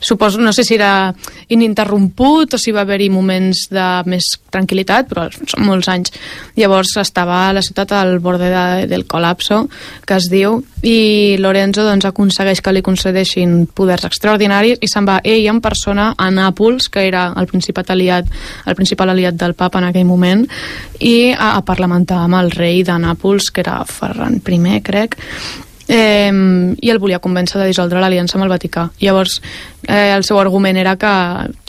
Suposo, no sé si era ininterromput o si va haver-hi moments de més tranquil·litat, però són molts anys. Llavors estava la ciutat al borde de, del col·lapso, que es diu, i Lorenzo doncs, aconsegueix que li concedeixin poders extraordinaris i se'n va ell en persona a Nàpols, que era el principal aliat, el principal aliat del papa en aquell moment, i a, a parlamentar amb el rei de Nàpols, que era Ferran I, crec, eh, i el volia convèncer de dissoldre l'aliança amb el Vaticà. Llavors, eh, el seu argument era que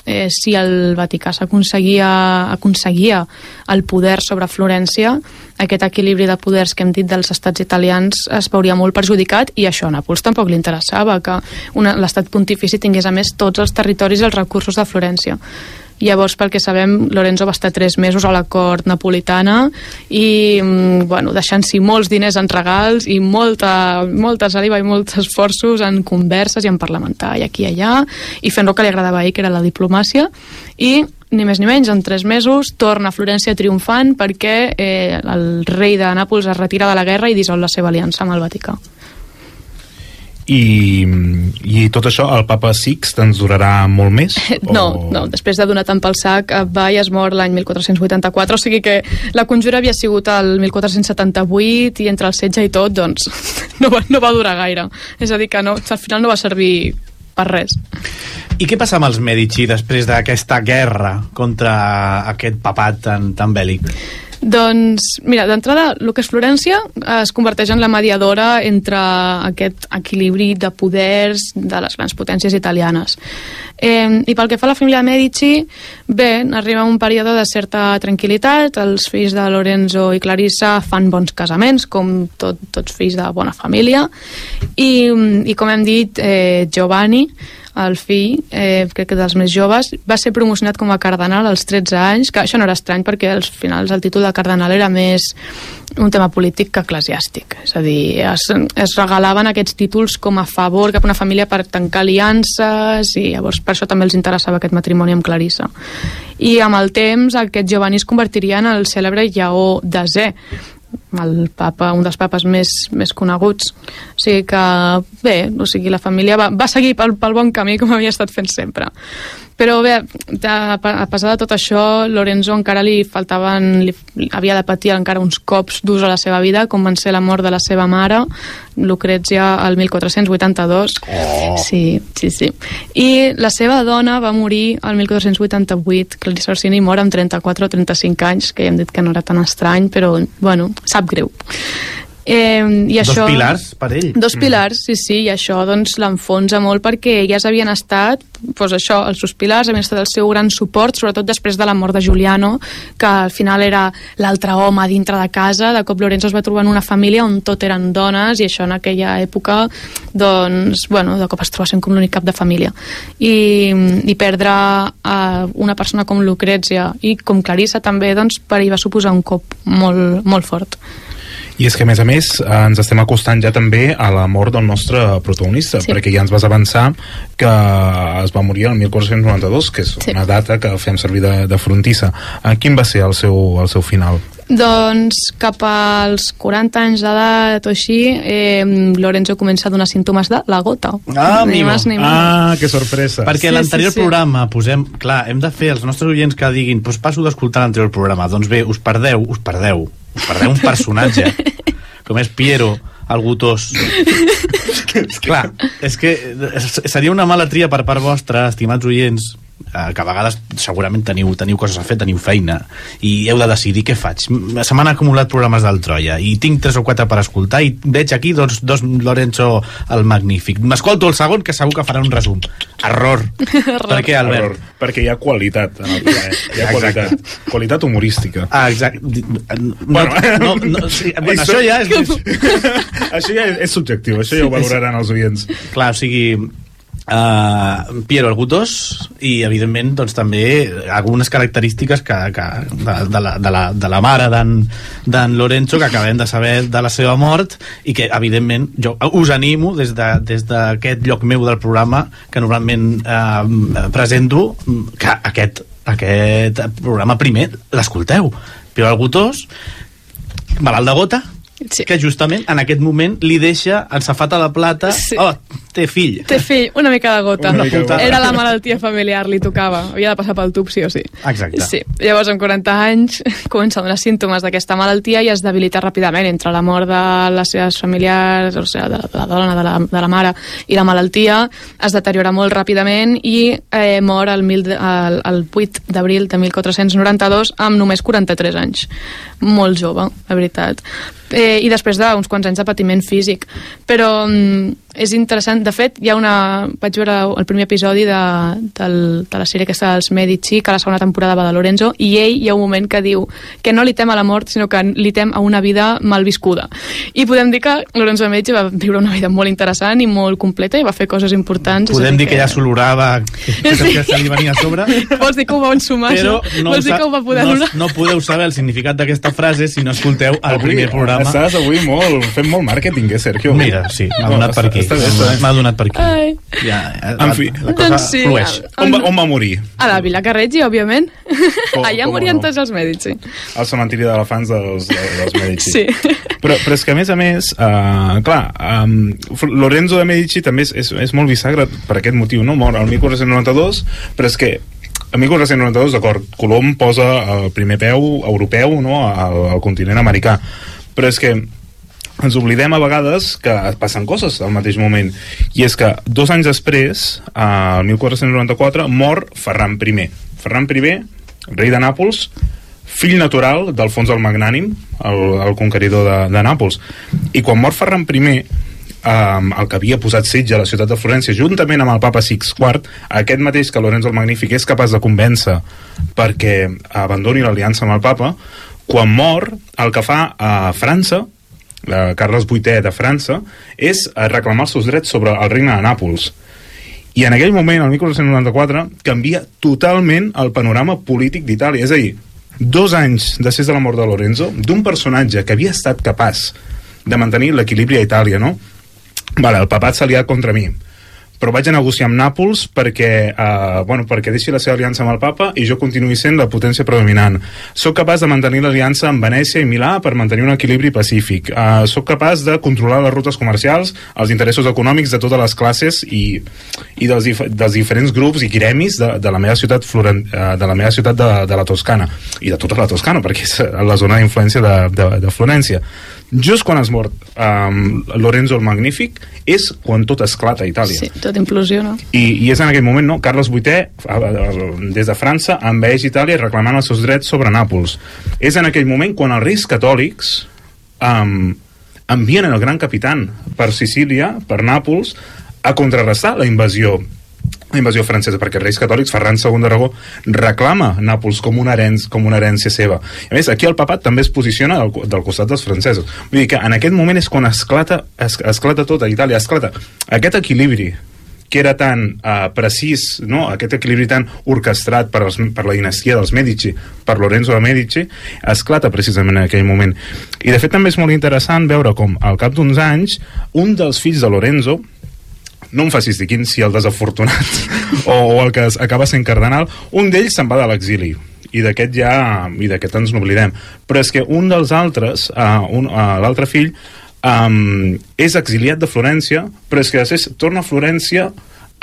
eh, si el Vaticà s'aconseguia aconseguia el poder sobre Florència, aquest equilibri de poders que hem dit dels estats italians es veuria molt perjudicat i això a Nàpols tampoc li interessava, que l'estat pontifici tingués a més tots els territoris i els recursos de Florència. Llavors, pel que sabem, Lorenzo va estar tres mesos a la cort napolitana i, mm, bueno, deixant-s'hi molts diners en regals i molta, molta saliva i molts esforços en converses i en parlamentar i aquí i allà i fent el que li agradava a ell, que era la diplomàcia i ni més ni menys, en tres mesos torna a Florència triomfant perquè eh, el rei de Nàpols es retira de la guerra i dissol la seva aliança amb el Vaticà. I, I tot això, el papa Sixt ens durarà molt més? [LAUGHS] No, no, després de donar tant pel sac eh, va i es mor l'any 1484, o sigui que la conjura havia sigut el 1478 i entre el setge i tot, doncs [LAUGHS] no va, no va durar gaire. És a dir, que no, al final no va servir per res. I què passa amb els Medici després d'aquesta guerra contra aquest papat tan, tan bèl·lic? Doncs, mira, d'entrada, el que és Florència eh, es converteix en la mediadora entre aquest equilibri de poders de les grans potències italianes. Eh, I pel que fa a la família de Medici, bé, arriba un període de certa tranquil·litat, els fills de Lorenzo i Clarissa fan bons casaments, com tot, tots fills de bona família, i, i com hem dit, eh, Giovanni, el fill, eh, crec que dels més joves, va ser promocionat com a cardenal als 13 anys, que això no era estrany perquè als finals el títol de cardenal era més un tema polític que eclesiàstic. És a dir, es, es regalaven aquests títols com a favor cap a una família per tancar aliances i llavors per això també els interessava aquest matrimoni amb Clarissa. I amb el temps aquest Giovanni es convertiria en el cèlebre Lleó desè, el papa, un dels papes més, més coneguts. O sigui que, bé, o sigui, la família va, va seguir pel, pel bon camí com havia estat fent sempre. Però bé, a, a pesar de tot això, Lorenzo encara li faltaven, li, havia de patir encara uns cops durs a la seva vida, com van ser la mort de la seva mare, Lucrezia, el 1482. Oh. Sí, sí, sí. I la seva dona va morir el 1488, Clarissa Orsini mor amb 34 o 35 anys, que ja hem dit que no era tan estrany, però, bueno, sap greu. Eh, i Dos això, pilars per ell. Dos pilars, sí, sí, i això doncs l'enfonsa molt perquè elles havien estat, doncs això, els seus pilars havien estat el seu gran suport, sobretot després de la mort de Giuliano, que al final era l'altre home dintre de casa, de cop Lorenzo es va trobar en una família on tot eren dones, i això en aquella època, doncs, bueno, de cop es troba sent com l'únic cap de família. I, i perdre a una persona com Lucrezia i com Clarissa també, doncs, per ell va suposar un cop molt, molt fort. I és que, a més a més, ens estem acostant ja també a la mort del nostre protagonista, Sí. perquè ja ens vas avançar que es va morir el 1492, que és Sí. una data que fem servir de, de frontissa. Eh, quin va ser el seu, el seu final? Doncs cap als 40 anys d'edat o així, eh, Lorenzo comença a donar símptomes de la gota. Ah, ni amigo. més ni menys. Ah, que sorpresa. Perquè Sí, l'anterior sí, sí. programa posem... Clar, hem de fer els nostres oients que diguin pues passo d'escoltar l'anterior programa. Doncs bé, us perdeu, us perdeu, us perdeu un personatge [LAUGHS] com és Piero, el gotós. [LAUGHS] Clar, és que seria una mala tria per part vostra, estimats oients, eh, que a vegades segurament teniu, teniu coses a fer, teniu feina, i heu de decidir què faig. Se m'han acumulat programes del Troia, i tinc tres o quatre per escoltar, i veig aquí dos, dos Lorenzo el Magnífic. M'escolto el segon, que segur que faran un resum. Error. [LAUGHS] Per què, Albert? Error, perquè hi ha qualitat en el plaer. Hi ha Exacte. qualitat. Qualitat humorística. Ah, exacte. No, Bueno, no, no, sí, [LAUGHS] bueno, això ja és... això [LAUGHS] ja és, és subjectiu, això ja ho valoraran els oients. Clar, o sigui, uh, Piero el Gutós i evidentment doncs, també algunes característiques que, que, de, de, la, de, la, de la mare d'en Lorenzo que acabem de saber de la seva mort i que evidentment jo us animo des d'aquest de, des lloc meu del programa que normalment eh, presento que aquest, aquest programa primer l'escolteu. Piero el Gutós malalt de gota Sí. que justament en aquest moment li deixa el safata de plata Sí. oh, té fill Té fill, una mica de gota. Una mica gota. Era la malaltia familiar, li tocava. Havia de passar pel tub, sí o sí. Exacte. Sí. Llavors, amb 40 anys, comença a donar símptomes d'aquesta malaltia i es debilita ràpidament entre la mort de les seves familiars, o sigui, de, la- de la dona, de la, de la mare, i la malaltia, es deteriora molt ràpidament i eh, mor el, mil, el, el 8 d'abril de 1492 amb només 43 anys. Molt jove, la veritat. Eh, I després d'uns quants anys de patiment físic. Però mm, és interessant. De fet, hi ha una... Vaig veure el primer episodi de, del, de la sèrie aquesta dels Medici, que a la segona temporada va de Lorenzo, i ell hi ha un moment que diu que no li tem a la mort, sinó que li tem a una vida mal viscuda. I podem dir que Lorenzo de Medici va viure una vida molt interessant i molt completa i va fer coses importants. podem dir que ja s'olorava [LAUGHS] que, que, Sí. que se li venia a sobre Vols dir que ho va ensumar, però no, Vols dir que ho va poder no, no podeu saber el significat d'aquesta frase si no escolteu el primer programa Estàs avui molt, fent molt màrqueting, eh, Sergio? mira, sí, m'ha donat per aquí Està bé, està bé. m'ha donat per aquí Ai. ja, eh, En fi. la, la cosa Doncs sí, flueix On va, on va morir? A la Vila Carreggi, òbviament. Com- Allà com morien no? tots els mèdics, sí. Al cementiri d'elefants dels, dels Medici. Sí. Però, però és que, a més a més, uh, clar, um, Lorenzo de Medici també és, és, és molt bisagre per aquest motiu, no? Mor el 1492, però és que a 1492, d'acord, Colom posa el primer peu europeu no? al, al continent americà, però és que ens oblidem a vegades que passen coses al mateix moment. I és que dos anys després al 1494 mor Ferran I Ferran I, rei de Nàpols fill natural d'Alfons el Magnànim el, el conqueridor de, de Nàpols. I quan mor Ferran I um, el que havia posat setge a la ciutat de Florència juntament amb el papa Six IV aquest mateix que Lorenzo el Magnífic és capaç de convèncer perquè abandoni l'aliança amb el papa quan mor el que fa a França eh, Carles VIII de França és eh, reclamar els seus drets sobre el regne de Nàpols i en aquell moment, el 1494, canvia totalment el panorama polític d'Itàlia. És a dir, dos anys després de la mort de Lorenzo, d'un personatge que havia estat capaç de mantenir l'equilibri a Itàlia, no? Vale, el papat s'ha aliat contra mi, però vaig a negociar amb Nàpols perquè, uh, bueno, perquè deixi la seva aliança amb el papa i jo continuï sent la potència predominant. Soc capaç de mantenir l'aliança amb Venècia i Milà per mantenir un equilibri pacífic. Uh, soc capaç de controlar les rutes comercials, els interessos econòmics de totes les classes i, i dels, dif dels diferents grups i gremis de, de la meva ciutat, Floren uh, de la meva ciutat de, de la Toscana i de tota la Toscana, perquè és la zona d'influència de, de, de Florència. Just quan es mort um, Lorenzo el Magnífic és quan tot esclata a Itàlia. Sí, tot implosiona. I, I és en aquell moment, no? Carles VIII, des de França, envaeix Itàlia reclamant els seus drets sobre Nàpols. És en aquell moment quan els reis catòlics um, envien el gran capitán per Sicília, per Nàpols, a contrarrestar la invasió la invasió francesa, perquè els reis catòlics, Ferran II d'Aragó, reclama Nàpols com una, herència, com una herència seva. A més, aquí el papat també es posiciona del, del costat dels francesos. Vull dir que en aquest moment és quan esclata, es, esclata tot a Itàlia, esclata aquest equilibri que era tan uh, precís, no? aquest equilibri tan orquestrat per, els, per la dinastia dels Medici, per Lorenzo de Medici, esclata precisament en aquell moment. I de fet també és molt interessant veure com al cap d'uns anys un dels fills de Lorenzo, no em facis dir quin, si el desafortunat [LAUGHS] o, o el que acaba sent cardenal, un d'ells se'n va de l'exili i d'aquest ja i d'aquest ens n'oblidem però és que un dels altres uh, uh, l'altre fill um, és exiliat de Florència però és que després torna a Florència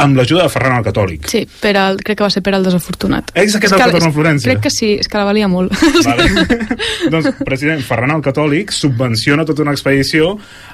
amb l'ajuda de Ferran el Catòlic Sí, per al, crec que va ser per al desafortunat. És aquest el que torna a Florència? Crec que sí, és que la valia molt. Vale. [LAUGHS] doncs, president, Ferran el Catòlic subvenciona tota una expedició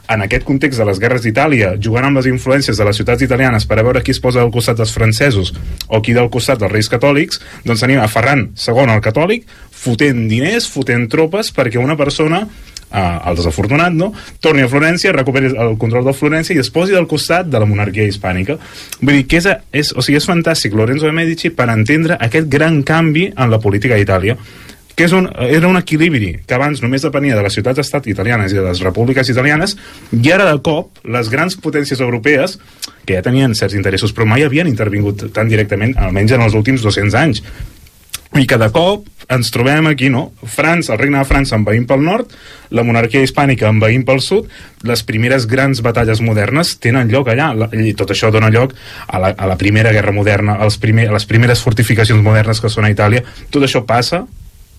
en aquest context de les guerres d'Itàlia, jugant amb les influències de les ciutats italianes per a veure qui es posa al costat dels francesos o qui del costat dels reis catòlics, doncs tenim a Ferran II el Catòlic fotent diners, fotent tropes perquè una persona eh, el desafortunat, no? torni a Florència, recuperi el control de Florència i es posi del costat de la monarquia hispànica. Vull dir que és, és, o sigui, és fantàstic Lorenzo de Medici per entendre aquest gran canvi en la política d'Itàlia que és un, era un equilibri que abans només depenia de les ciutats-estat italianes i de les repúbliques italianes i ara de cop les grans potències europees que ja tenien certs interessos però mai havien intervingut tan directament almenys en els últims 200 anys i que de cop ens trobem aquí, no? França, el regne de França envaint pel nord, la monarquia hispànica envaint pel sud, les primeres grans batalles modernes tenen lloc allà, i tot això dona lloc a la, a la primera guerra moderna, als primer, a les primeres fortificacions modernes que són a Itàlia, tot això passa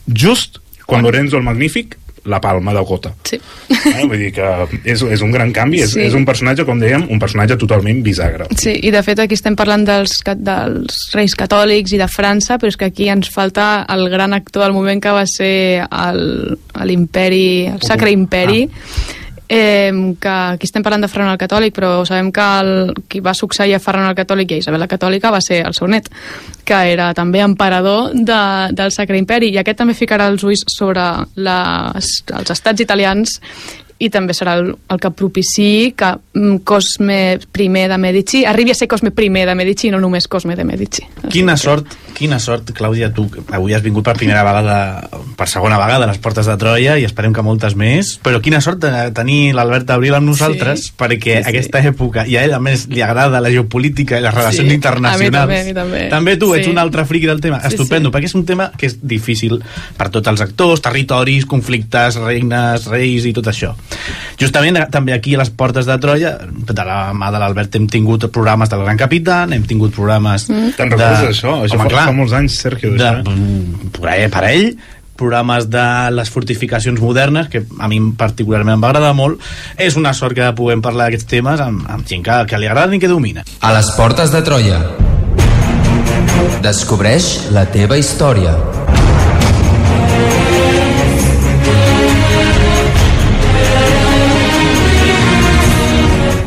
just quan Lorenzo el Magnífic la palma de gota. Sí. Eh? Vull dir que és, és un gran canvi, és, Sí. és un personatge, com dèiem, un personatge totalment bisagra. Sí, i de fet aquí estem parlant dels, dels reis catòlics i de França, però és que aquí ens falta el gran actor del moment que va ser el- l'imperi, el Sacre Imperi, eh, que aquí estem parlant de Ferran el Catòlic, però sabem que el, qui va succeir a Ferran el Catòlic i a Isabel la Catòlica va ser el seu net, que era també emperador de, del Sacre Imperi, i aquest també ficarà els ulls sobre les, els estats italians i també serà el, el que propiciï que mm, Cosme I de Medici arribi a ser Cosme I de Medici i no només Cosme de Medici. Quina sort, quina sort, Clàudia, tu avui has vingut per primera vegada, per segona vegada a les portes de Troia i esperem que moltes més, però quina sort de tenir l'Albert Abril amb nosaltres Sí. perquè Sí, sí. aquesta època, i a ell a més li agrada la geopolítica i les relacions Sí, internacionals. a mi també, a mi també. També tu ets Sí. un altre friqui del tema. Sí, Estupendo, sí. perquè és un tema que és difícil per tots els actors, territoris, conflictes, regnes, reis i tot això. Justament eh, també aquí a les portes de Troia, de la mà de l'Albert hem tingut programes del Gran Capitán, hem tingut programes... Mm. Te'n recordes d'això? Això fa- fa molts anys, Sergio, de, d'això, mm, per ell, per ell programes de les fortificacions modernes que a mi particularment em va agradar molt és una sort que puguem parlar d'aquests temes amb, amb gent que, que li agrada i que domina A les portes de Troia. Descobreix la teva història.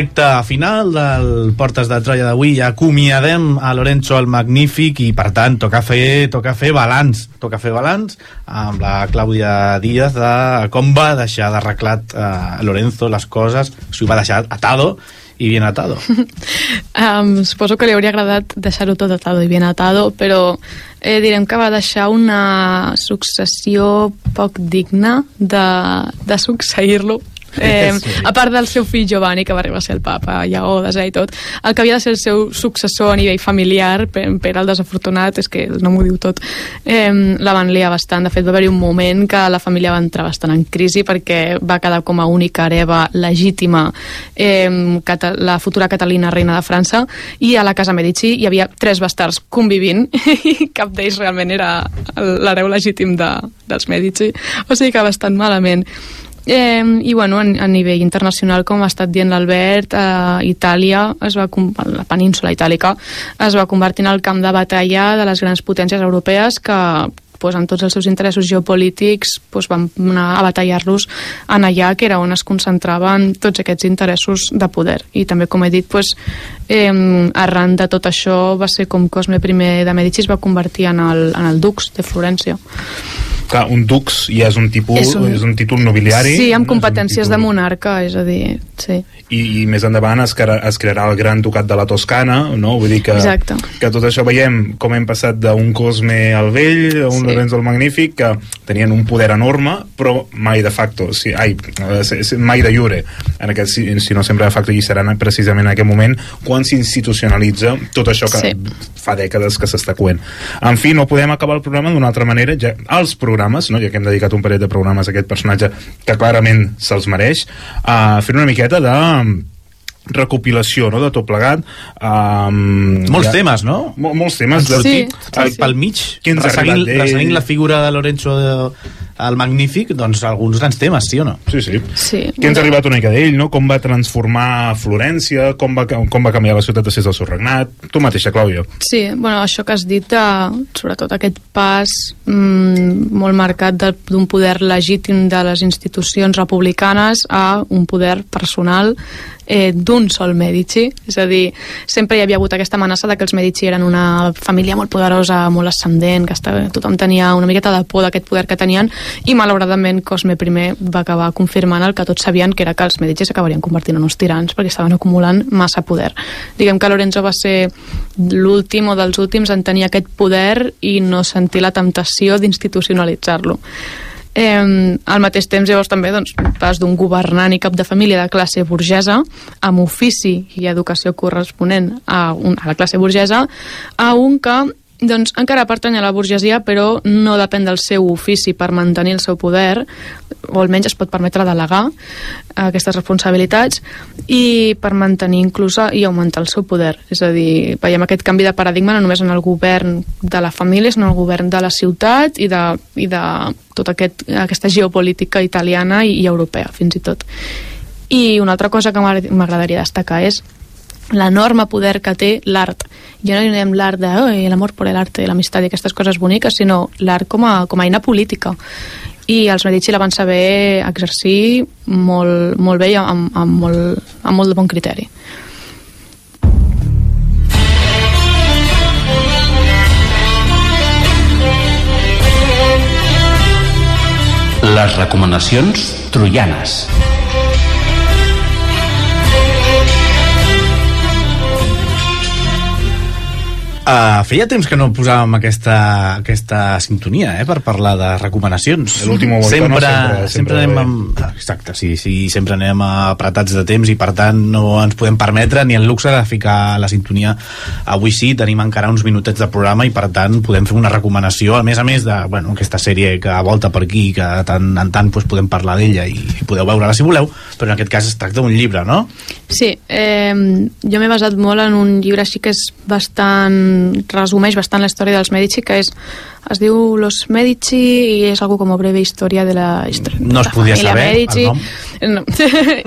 Recta final del Portes de Troia d'avui ja acomiadem a Lorenzo el Magnífic i per tant toca fer, toca fer balanç toca fer balanç amb la Clàudia Díaz de com va deixar d'arreglat eh, Lorenzo les coses, si ho va deixar atado i bien atado [LAUGHS] Um, suposo que li hauria agradat deixar-ho tot atado i ben atado, però eh, direm que va deixar una successió poc digna de, de succeir-lo. [LAUGHS] Eh, Sí. a part del seu fill Giovanni, que va arribar a ser el papa, Lleó, desè i tot, el que havia de ser el seu successor a nivell familiar, per, per el desafortunat, és que no m'ho diu tot, eh, la van liar bastant. De fet, va haver-hi un moment que la família va entrar bastant en crisi perquè va quedar com a única hereva legítima eh, la futura Catalina, reina de França, i a la casa Medici hi havia tres bastards convivint [LAUGHS] i cap d'ells realment era l'hereu legítim de, dels Medici. O sigui que bastant malament. Eh, I bueno, a, a nivell internacional, com ha estat dient l'Albert, eh, Itàlia, es va, la península itàlica, es va convertir en el camp de batalla de les grans potències europees que pues, amb tots els seus interessos geopolítics pues, van anar a batallar-los en allà, que era on es concentraven tots aquests interessos de poder. I també, com he dit, pues, eh, arran de tot això va ser com Cosme I de Medici es va convertir en el, en el dux de Florència. Clar, un dux ja és un tipus, És un- és un títol nobiliari. Sí, amb competències títol- de monarca, és a dir, sí. i, i més endavant es, crea, es crearà el Gran Ducat de la Toscana, no? Vull dir que, Exacte. que tot això veiem com hem passat d'un Cosme al vell, a un Sí. Lorenzo el Magnífic, que tenien un poder enorme, però mai de facto, sí, ai, eh, mai de jure, en aquest, si, si no sempre de facto, i seran precisament en aquest moment quan s'institucionalitza tot això que Sí. fa dècades que s'està coent. En fi, no podem acabar el programa d'una altra manera, ja, els programes, no? ja que hem dedicat un parell de programes a aquest personatge que clarament se'ls mereix, a fer una miqueta de recopilació no? de tot plegat um, Molts temes, no? Mol, molts temes Han de, Sí, sí. pel mig, ens resseguint la figura de Lorenzo de, el Magnífic, doncs alguns grans temes, sí o no? Sí, sí. Sí. Que ens ha arribat una mica d'ell, no? Com va transformar Florència, com va, com va canviar la ciutat després del seu regnat. Tu mateixa, Clàudia. Sí, bueno, això que has dit, de, sobretot aquest pas mm, molt marcat de- d'un poder legítim de les institucions republicanes a un poder personal eh, d'un sol Medici. És a dir, sempre hi havia hagut aquesta amenaça de que els Medici eren una família molt poderosa, molt ascendent, que estava, tothom tenia una miqueta de por d'aquest poder que tenien, i malauradament Cosme I va acabar confirmant el que tots sabien, que era que els Medici s'acabarien convertint en uns tirans perquè estaven acumulant massa poder. Diguem que Lorenzo va ser l'últim o dels últims en tenir aquest poder i no sentir la temptació d'institucionalitzar-lo. Eh, al mateix temps, llavors, també doncs, pas d'un governant i cap de família de classe burgesa, amb ofici i educació corresponent a, un, a la classe burgesa, a un que doncs, encara pertany a la burgesia, però no depèn del seu ofici per mantenir el seu poder, o almenys es pot permetre delegar aquestes responsabilitats, i per mantenir inclús i augmentar el seu poder. És a dir, veiem aquest canvi de paradigma no només en el govern de la família, sinó en el govern de la ciutat i de, i de tota aquest, aquesta geopolítica italiana i, i europea, fins i tot. I una altra cosa que m'agrad- m'agradaria destacar és l'enorme poder que té l'art. Ja no diem l'art de oh, l'amor per l'art, l'amistat i aquestes coses boniques, sinó l'art com, a, com a eina política. I els Medici la van saber exercir molt, molt bé i amb, amb, molt, amb molt de bon criteri. Les recomanacions troianes. Uh, feia temps que no posàvem aquesta, aquesta sintonia eh, per parlar de recomanacions. El último volcano sempre, sempre- sempre, sempre anem bé. amb... Exacte, sí, sí, sempre anem apretats de temps i per tant no ens podem permetre ni el luxe de ficar la sintonia. Avui sí, tenim encara uns minutets de programa i per tant podem fer una recomanació, a més a més de bueno, aquesta sèrie que volta per aquí, que de tant en tant doncs, podem parlar d'ella i, i podeu veure-la si voleu, però en aquest cas es tracta d'un llibre, no? Sí, eh, jo m'he basat molt en un llibre així que és bastant resumeix bastant la història dels Medici que és, es diu Los Medici i és algo com breve història de la història No es podia saber, [LAUGHS] el Medici. nom. No.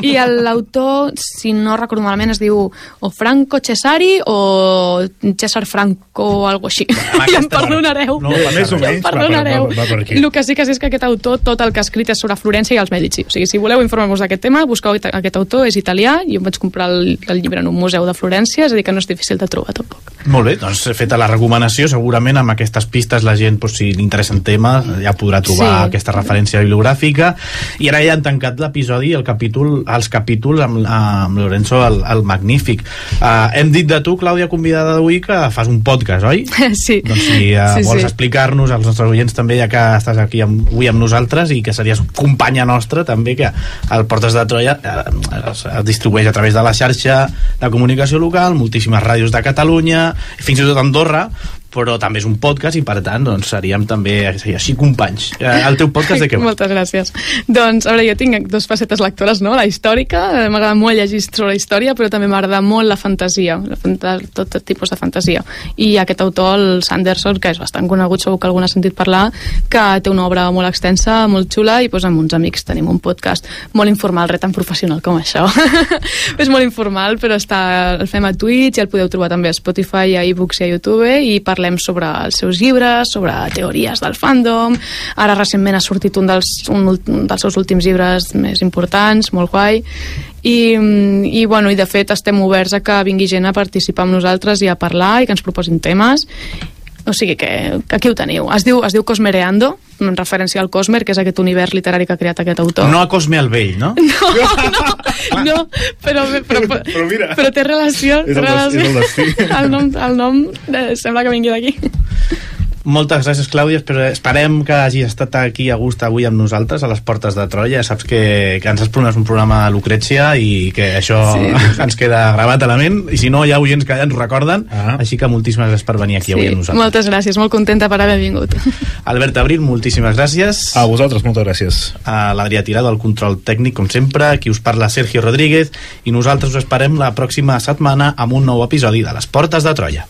i l'autor si no recordo malament es diu o Franco Cesari o César Franco o algo així. I [LAUGHS] em perdonareu. No, va Més o i em menys, va per- perdonareu. va- el que sí que sé és que aquest autor tot el que ha escrit és sobre Florència i els Medici. O sigui, si voleu informar-vos d'aquest tema busqueu aquest, autor, és italià jo em vaig comprar el, el llibre en un museu de Florència és a dir que no és difícil de trobar tampoc. Molt bé, doncs feta la recomanació, segurament amb aquestes pistes la gent, doncs, si li interessa el tema, ja podrà trobar Sí. aquesta referència bibliogràfica. I ara ja han tancat l'episodi, el capítol, els capítols amb, amb Lorenzo el, el Magnífic. Uh, hem dit de tu, Clàudia, convidada d'avui, que fas un podcast, oi? [LAUGHS] sí. Doncs si uh, Sí, vols sí. explicar-nos als nostres oients també, ja que estàs aquí amb, avui amb nosaltres i que series companya nostra també, que el Portes de Troia eh, es, es distribueix a través de la xarxa de comunicació local, moltíssimes ràdios de Catalunya, fins i tot Andorra, però també és un podcast i per tant doncs, seríem també així companys. Eh, El teu podcast de què [LAUGHS] va? Moltes gràcies. Doncs, a veure, jo tinc dos facetes lectores, no? La històrica, eh, m'agrada molt llegir sobre la història, però també m'agrada molt la fantasia, la fanta tot tipus de fantasia. I aquest autor, el Sanderson, que és bastant conegut, segur que algú n'ha sentit parlar, que té una obra molt extensa, molt xula, i doncs, amb uns amics tenim un podcast molt informal, res tan professional com això. [LAUGHS] és molt informal, però està, el fem a Twitch i el podeu trobar també a Spotify, a iBooks i a YouTube, i parlem parlem sobre els seus llibres, sobre teories del fandom. Ara recentment ha sortit un dels, un, un dels seus últims llibres més importants, molt guai. I, i, bueno, i de fet estem oberts a que vingui gent a participar amb nosaltres i a parlar i que ens proposin temes o sigui que, que aquí ho teniu. Es diu, es diu Cosmereando, en referència al Cosmer, que és aquest univers literari que ha creat aquest autor. No a Cosme el Vell, no? [LAUGHS] No, però, però, però, Però mira. però té relació, És té el des- és el relació. el nom, el nom eh, sembla que vingui d'aquí. Moltes gràcies, Clàudia. Esperem que hagi estat aquí a gust avui amb nosaltres a les portes de Troia. Saps que, que ens has promès un programa a Lucrècia i que això sí. Sí. [LAUGHS] ens queda gravat a la ment. I si no, hi ha oients que ja ens recorden. Ah. Així que moltíssimes gràcies per venir aquí avui amb nosaltres. moltes gràcies, molt contenta per haver vingut. [LAUGHS] Albert Abril, moltíssimes gràcies. A vosaltres, moltes gràcies. A l'Adrià Tirado, al control tècnic, com sempre. Qui us parla, Sergio Rodríguez. I nosaltres us esperem la pròxima setmana amb un nou episodi de Les Portes de Troia.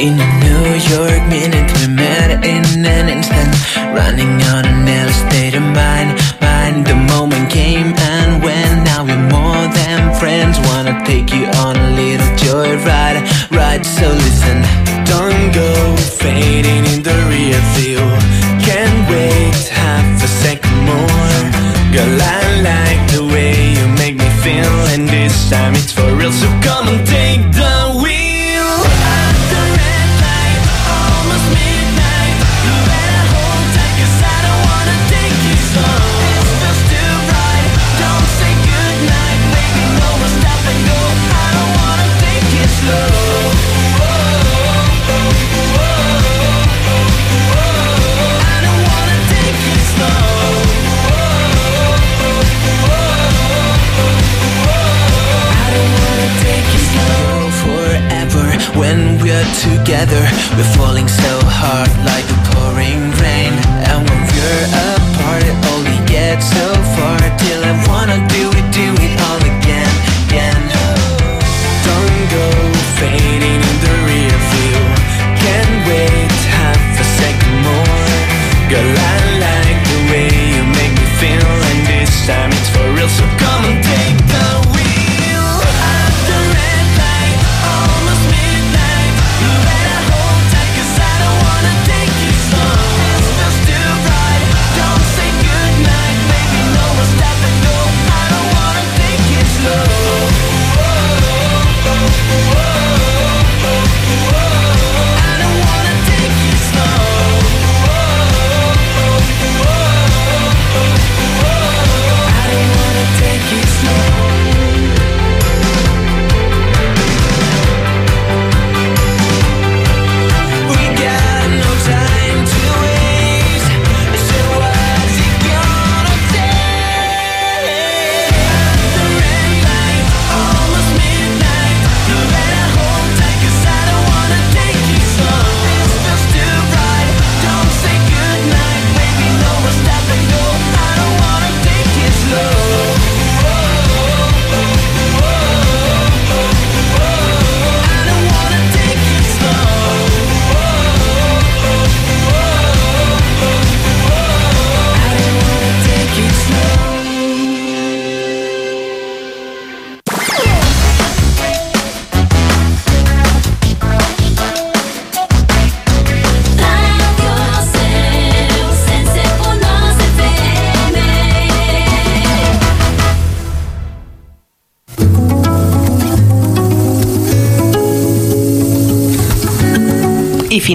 In a New York minute we met in an instant. Running on an ill state of mind Mind the moment came and went Now we're more than friends. Wanna take you on a little joyride. Right, so listen. Don't go fading in the rear view. Can't wait half a second more. Girl, I like the way you make me feel And this time it's for real So come and take the together. We're falling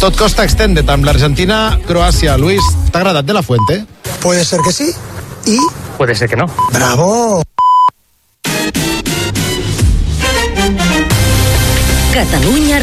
Tot Costa Extended amb l'Argentina, Croàcia. Luis, t'ha agradat de la Fuente? Puede ser que sí. ¿Y? Puede ser que no. ¡Bravo! Catalunya